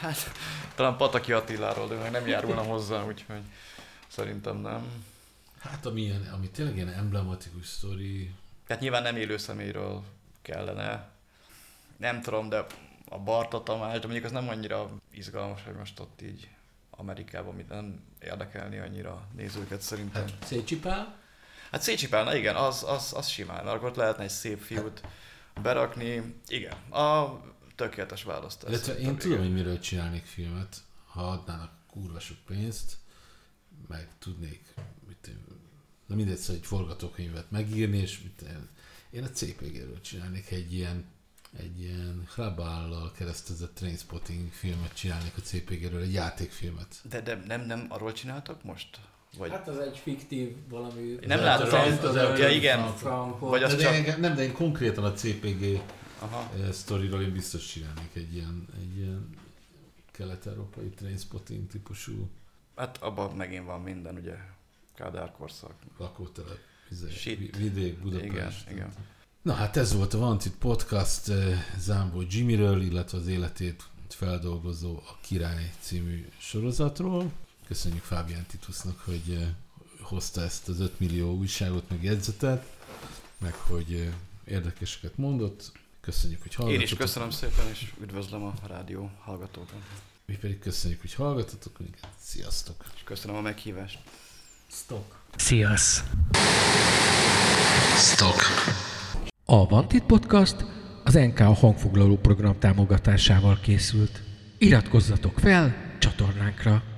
B: Hát talán Pataki Attiláról, de meg nem járulna hozzá, úgyhogy szerintem nem.
A: Hát ami, ilyen, ami tényleg ilyen emblematikus sztori,
B: Tehát nyilván nem élő személyről kellene. Nem tudom, de a Barta Tamás, de mondjuk az nem annyira izgalmas, hogy most ott így Amerikában mit nem érdekelni annyira nézőket szerintem.
A: Hát-
C: Szécsi Pál?
B: Hát Szécsi Pál, na igen, az, az, az simán, mert akkor ott lehetne egy szép fiút berakni. Igen, a tökéletes választás.
A: illetve én tudom,
B: igen.
A: hogy miről csinálnék filmet, ha adnának kurva sok pénzt, meg tudnék, mit, na mindegy, szóval egy forgatókönyvet megírni, és mit, én- én a CPG-ről csinálnék egy ilyen egy ilyen Hrabállal keresztezett Trainspotting filmet csinálnék a CPG-ről, egy játékfilmet.
B: De, de nem, nem arról csináltak most? Vagy...
C: Hát az egy fiktív valami...
B: Nem
A: Az
B: láttam.
A: az- az
B: Ja,
A: eltörő
B: igen. Vagy
A: De,
B: az
A: de
B: csak-
A: engem, nem, de én konkrétan a CPG
B: Aha.
A: eh, sztoriról én biztos csinálnék egy ilyen, egy ilyen kelet-európai trainspotting típusú
B: Hát abban megint van minden, ugye. Kádár korszak.
A: lakótelep, izé, vidék, Budapest.
B: Igen, igen.
A: Na hát ez volt a Van Itt Podcast eh, Zámbó Jimmyről, illetve az életét feldolgozó A Király című sorozatról. Köszönjük Fábián Titusnak, hogy eh, hozta ezt az 5 millió újságot, meg jegyzetet, meg hogy eh, érdekeseket mondott. Köszönjük, hogy hallgatotok.
B: Én is köszönöm szépen, és üdvözlöm a rádió hallgatókat.
A: Mi pedig köszönjük, hogy hallgatotok minket. Sziasztok!
B: És köszönöm a meghívást.
D: Stok.
C: Sziasz.
E: Stok.
C: A Vantit Podcast az NK hangfoglaló program támogatásával készült. Iratkozzatok fel csatornánkra!